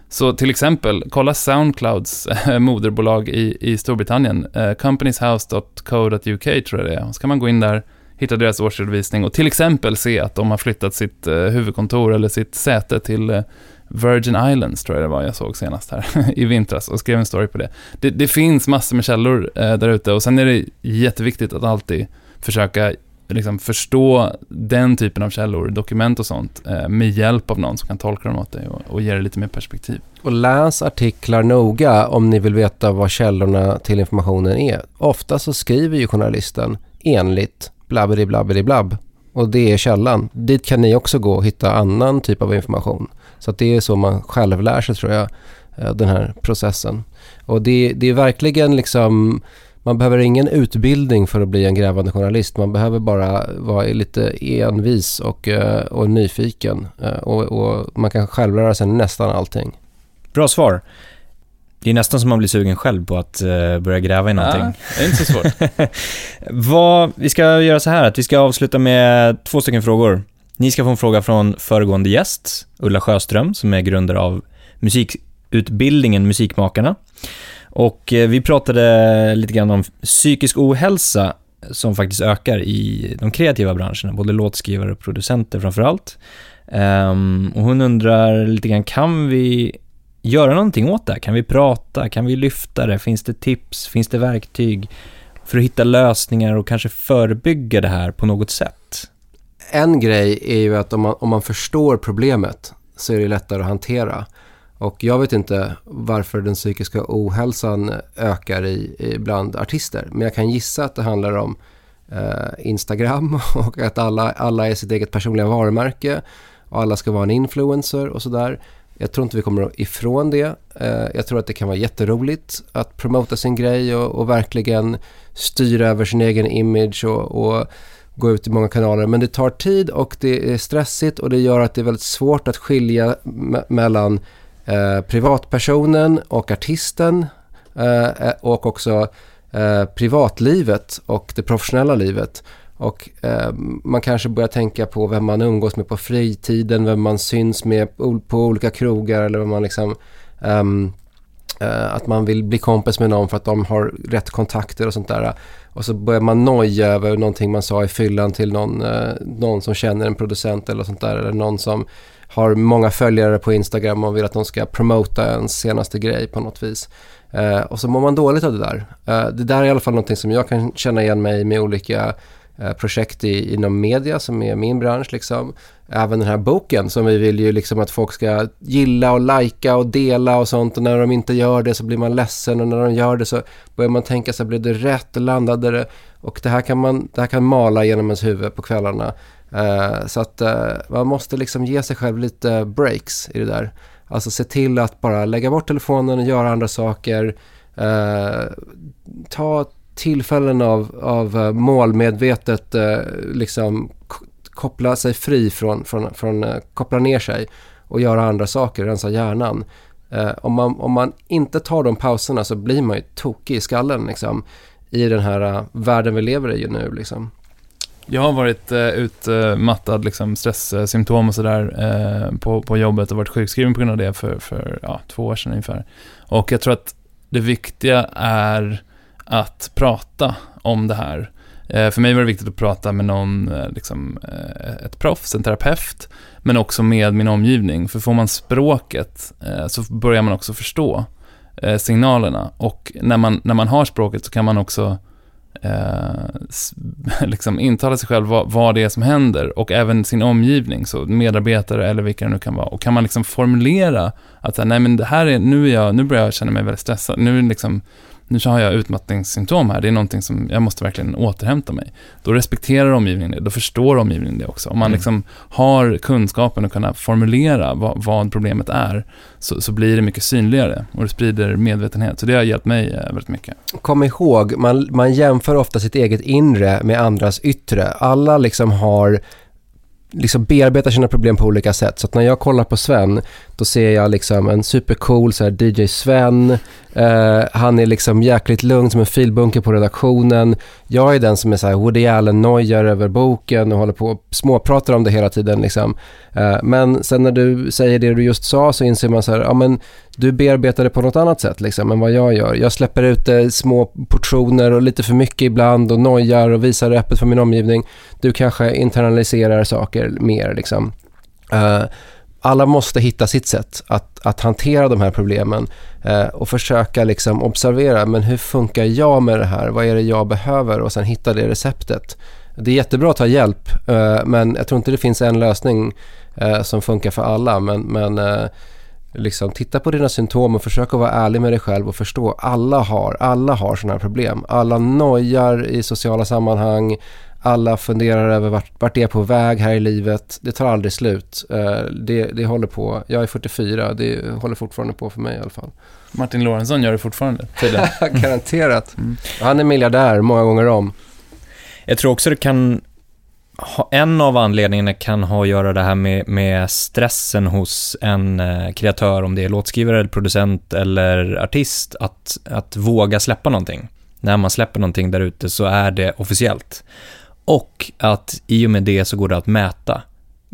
Så till exempel, kolla Soundclouds eh, moderbolag i, i Storbritannien, eh, äh, companieshouse.co.uk tror jag det är. Så kan man gå in där, hitta deras årsredovisning och till exempel se att de har flyttat sitt eh, huvudkontor eller sitt säte till eh, Virgin Islands, tror jag det var jag såg senast här i vintras och skrev en story på det. Det, det finns massor med källor eh, där ute och sen är det jätteviktigt att alltid försöka liksom förstå den typen av källor, dokument och sånt, eh, med hjälp av någon som kan tolka dem åt dig och, och ge dig lite mer perspektiv. Och läs artiklar noga om ni vill veta vad källorna till informationen är. Ofta så skriver ju journalisten enligt blabberi blabberi blabb. Och det är källan. Dit kan ni också gå och hitta annan typ av information. Så att det är så man själv lär sig tror jag, eh, den här processen. Och det, det är verkligen liksom, man behöver ingen utbildning för att bli en grävande journalist. Man behöver bara vara lite envis och, eh, och nyfiken. Eh, och, och man kan själv lära sig nästan allting. Bra svar. Det är nästan som man blir sugen själv på att uh, börja gräva i någonting. Ja, det är inte så svårt. Vad, vi ska göra så här att vi ska avsluta med två stycken frågor. Ni ska få en fråga från föregående gäst, Ulla Sjöström, som är grundare av musikutbildningen Musikmakarna. Och eh, vi pratade lite grann om psykisk ohälsa som faktiskt ökar i de kreativa branscherna, både låtskrivare och producenter framför allt. Ehm, och hon undrar lite grann, kan vi göra någonting åt det här? Kan vi prata? Kan vi lyfta det? Finns det tips? Finns det verktyg för att hitta lösningar och kanske förebygga det här på något sätt? En grej är ju att om man, om man förstår problemet så är det lättare att hantera. Och jag vet inte varför den psykiska ohälsan ökar i, i bland artister. Men jag kan gissa att det handlar om eh, Instagram och att alla, alla är sitt eget personliga varumärke och alla ska vara en influencer och sådär. Jag tror inte vi kommer ifrån det. Eh, jag tror att det kan vara jätteroligt att promota sin grej och, och verkligen styra över sin egen image och, och, gå ut i många kanaler. Men det tar tid och det är stressigt och det gör att det är väldigt svårt att skilja me mellan eh, privatpersonen och artisten. Eh, eh, och också eh, privatlivet och det professionella livet. Och eh, man kanske börjar tänka på vem man umgås med på fritiden, vem man syns med på olika krogar eller vem man liksom um, att man vill bli kompis med någon för att de har rätt kontakter och sånt där. Och så börjar man noja över någonting man sa i fyllan till någon, eh, någon som känner en producent eller sånt där. Eller någon som har många följare på Instagram och vill att de ska promota ens senaste grej på något vis. Eh, och så mår man dåligt av det där. Eh, det där är i alla fall någonting som jag kan känna igen mig med olika Eh, projekt i, inom media som är min bransch. Liksom. Även den här boken som vi vill ju liksom att folk ska gilla och lajka och dela och sånt. Och när de inte gör det så blir man ledsen och när de gör det så börjar man tänka sig, blev det rätt och landade det? Och det här kan, man, det här kan mala genom ens huvud på kvällarna. Uh, så att uh, man måste liksom ge sig själv lite breaks i det där. Alltså se till att bara lägga bort telefonen och göra andra saker. Uh, ta tillfällen av, av målmedvetet liksom koppla sig fri från, från, från koppla ner sig och göra andra saker, rensa hjärnan. Eh, om, man, om man inte tar de pauserna så blir man ju tokig i skallen liksom, i den här uh, världen vi lever i nu. Liksom. Jag har varit eh, utmattad, liksom, stresssymptom och sådär eh, på, på jobbet och varit sjukskriven på grund av det för, för ja, två år sedan ungefär. Och jag tror att det viktiga är att prata om det här. Eh, för mig var det viktigt att prata med någon, eh, liksom, eh, ett proffs, en terapeut, men också med min omgivning. För får man språket eh, så börjar man också förstå eh, signalerna. Och när man, när man har språket så kan man också eh, liksom intala sig själv vad, vad, det är som händer och även sin omgivning, så medarbetare eller vilka det nu kan vara. Och kan man liksom formulera att nej men det här är, nu, är jag, nu börjar jag känna mig väldigt stressad, nu är det liksom nu har jag utmattningssymptom här, det är någonting som jag måste verkligen återhämta mig. Då respekterar omgivningen det, då förstår omgivningen det också. Om man mm. liksom har kunskapen att kunna formulera vad, vad problemet är, så, så, blir det mycket synligare och det sprider medvetenhet. Så det har hjälpt mig eh, väldigt mycket. Kom ihåg, man, man jämför ofta sitt eget inre med andras yttre. Alla liksom har liksom bearbetar sina problem på olika sätt. Så att när jag kollar på Sven, då ser jag liksom en supercool så här, DJ Sven. Uh, han är liksom jäkligt lugn som en filbunke på redaktionen. Jag är den som är så här Woody Allen-nojar över boken och håller på och småpratar om det hela tiden. Liksom. Uh, men sen när du säger det du just sa så inser man så här, ja men du bearbetar det på något annat sätt liksom, än vad jag gör. Jag släpper ut det i små portioner och lite för mycket ibland och nojar och visar det öppet för min omgivning. Du kanske internaliserar saker mer liksom. Uh, alla måste hitta sitt sätt att, att hantera de här problemen eh, och försöka liksom observera, men hur funkar jag med det här? Vad är det jag behöver? Och sen hitta det receptet. Det är jättebra att ta hjälp, eh, men jag tror inte det finns en lösning eh, som funkar för alla. Men, men eh, liksom, titta på dina symptom och försök att vara ärlig med dig själv och förstå. Alla har, alla har sådana här problem. Alla nojar i sociala sammanhang alla funderar över vart, vart det är på väg här i livet. Det tar aldrig slut. Uh, det, det håller på. Jag är 44, det håller fortfarande på för mig i alla fall. Martin Lorentzon gör det fortfarande, Garanterat. Mm. Han är miljardär många gånger om. Jag tror också det kan en av anledningarna kan ha att göra det här med, med stressen hos en eh, kreatör, om det är låtskrivare, eller producent eller artist, att, att våga släppa någonting. När man släpper någonting där ute så är det officiellt. Och att i och med det så går det att mäta,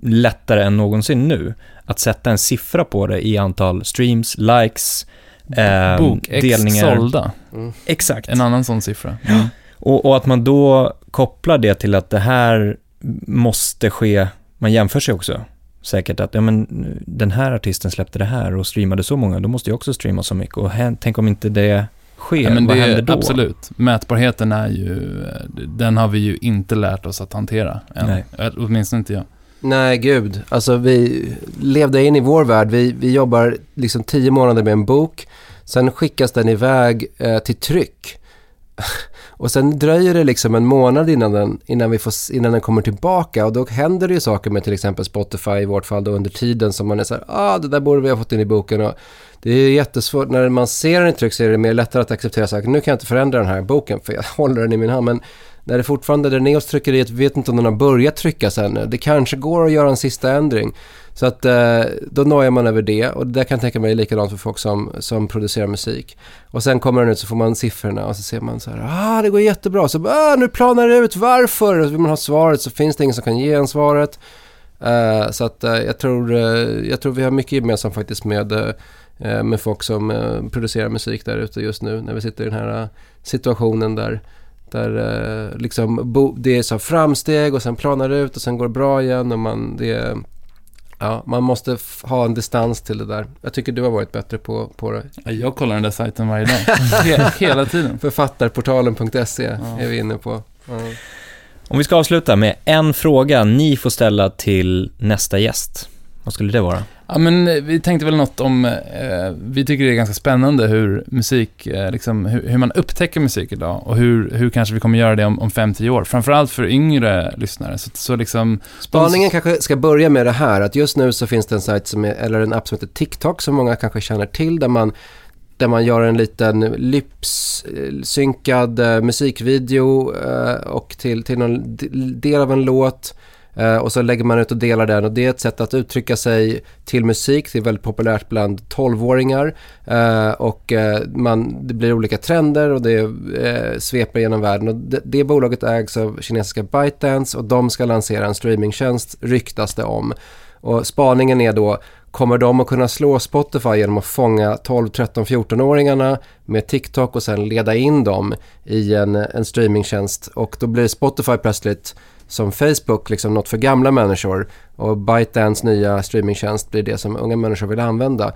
lättare än någonsin nu, att sätta en siffra på det i antal streams, likes, eh, Bok, delningar. sålda. Mm. Exakt. En annan sån siffra. Mm. Och, och, att man då kopplar det till att det här måste ske, man jämför sig också säkert att ja, men, den här artisten släppte det här och streamade så många, då måste jag också streama så mycket. Och tänk om inte det sker, ja, men vad det, händer då? Absolut. Mätbarheten är ju, den har vi ju inte lärt oss att hantera än. Nej. Åtminstone inte jag. Nej, gud. Alltså vi levde in i vår värld. Vi, vi jobbar liksom tio månader med en bok. Sen skickas den iväg eh, till tryck. Och sen dröjer det liksom en månad innan den, innan, vi får, innan den kommer tillbaka och då händer det ju saker med till exempel Spotify i vårt fall då under tiden som man är så här, ah det där borde vi ha fått in i boken och det är jättesvårt, när man ser den i tryck så är det mer lättare att acceptera saker. Nu kan jag inte förändra den här boken för jag håller den i min hand. Men när det fortfarande, är nere hos tryckeriet, vi vet inte om den har börjat tryckas ännu. Det kanske går att göra en sista ändring. Så att eh, då nojar man över det och det kan jag tänka mig är likadant för folk som, som producerar musik. Och sen kommer den ut så får man siffrorna och så ser man så här, ah det går jättebra. Så ah, nu planar det ut, varför? Och så vill man ha svaret så finns det ingen som kan ge en svaret. Uh, så att uh, jag, tror, uh, jag tror vi har mycket gemensamt faktiskt med, med folk som producerar musik där ute just nu när vi sitter i den här situationen där där liksom det är så framsteg och sen planar det ut och sen går det bra igen och man, det, Ja, man måste ha en distans till det där. Jag tycker du har varit bättre på, på det. Jag kollar den där sajten varje dag. Hela tiden. Författarportalen.se ja. är vi inne på. Ja. Om vi ska avsluta med en fråga ni får ställa till nästa gäst. Vad skulle det vara? Ja, men eh, vi tänkte väl något om, eh, vi tycker det är ganska spännande hur musik, eh, liksom, hur, hur, man upptäcker musik idag och hur, hur kanske vi kommer göra det om, om 5-10 år. Framförallt för yngre lyssnare. Så, så liksom, Spaningen de... kanske ska börja med det här, att just nu så finns det en sajt som är, eller en app som heter TikTok som många kanske känner till, där man där man gör en liten lypssynkad eh, musikvideo eh, och till, till någon del av en låt Eh, och så lägger man ut och delar den och det är ett sätt att uttrycka sig till musik. Det är väldigt populärt bland 12-åringar eh, och eh, man, det blir olika trender och det sveper genom världen. Och det, det bolaget ägs av kinesiska ByteDance och de ska lansera en streamingtjänst ryktas det om. Och spaningen är då, kommer de att kunna slå Spotify genom att fånga 12, 13, 14-åringarna med TikTok och sen leda in dem i en, en streamingtjänst och då blir Spotify plötsligt som Facebook liksom något för gamla människor och ByteDance nya streamingtjänst blir det som unga människor vill använda.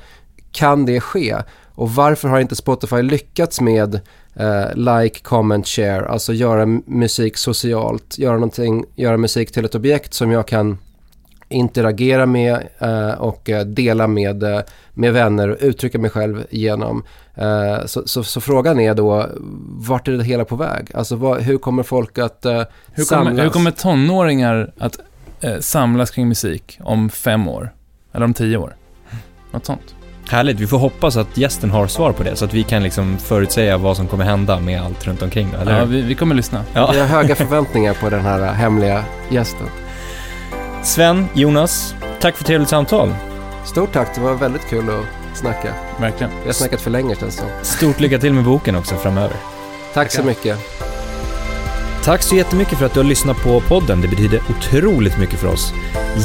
Kan det ske? Och varför har inte Spotify lyckats med eh, like, comment, share, alltså göra musik socialt, göra, någonting, göra musik till ett objekt som jag kan interagera med eh, och eh, dela med, eh, med vänner och uttrycka mig själv genom. Eh, så, så, så, frågan är då, vart är det hela på väg? Alltså vad, hur kommer folk att eh, hur kommer, samlas? Hur kommer tonåringar att eh, samlas kring musik om fem år? Eller om tio år? Något sånt. Härligt, vi får hoppas att gästen har svar på det så att vi kan liksom förutsäga vad som kommer hända med allt runt omkring. Eller? Ja, vi, vi kommer lyssna. Ja. Vi har höga förväntningar på den här hemliga gästen. Sven, Jonas, tack för trevligt samtal. Stort tack, det var väldigt kul att snacka. Verkligen. Vi har snackat för länge känns det Stort lycka till med boken också framöver. Tack så mycket. Tack så jättemycket för att du har lyssnat på podden. Det betyder otroligt mycket för oss.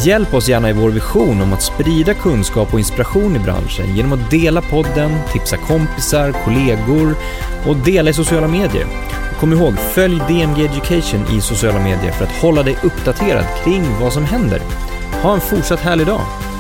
Hjälp oss gärna i vår vision om att sprida kunskap och inspiration i branschen genom att dela podden, tipsa kompisar, kollegor och dela i sociala medier. Kom ihåg, följ DMG Education i sociala medier för att hålla dig uppdaterad kring vad som händer. Ha en fortsatt härlig dag!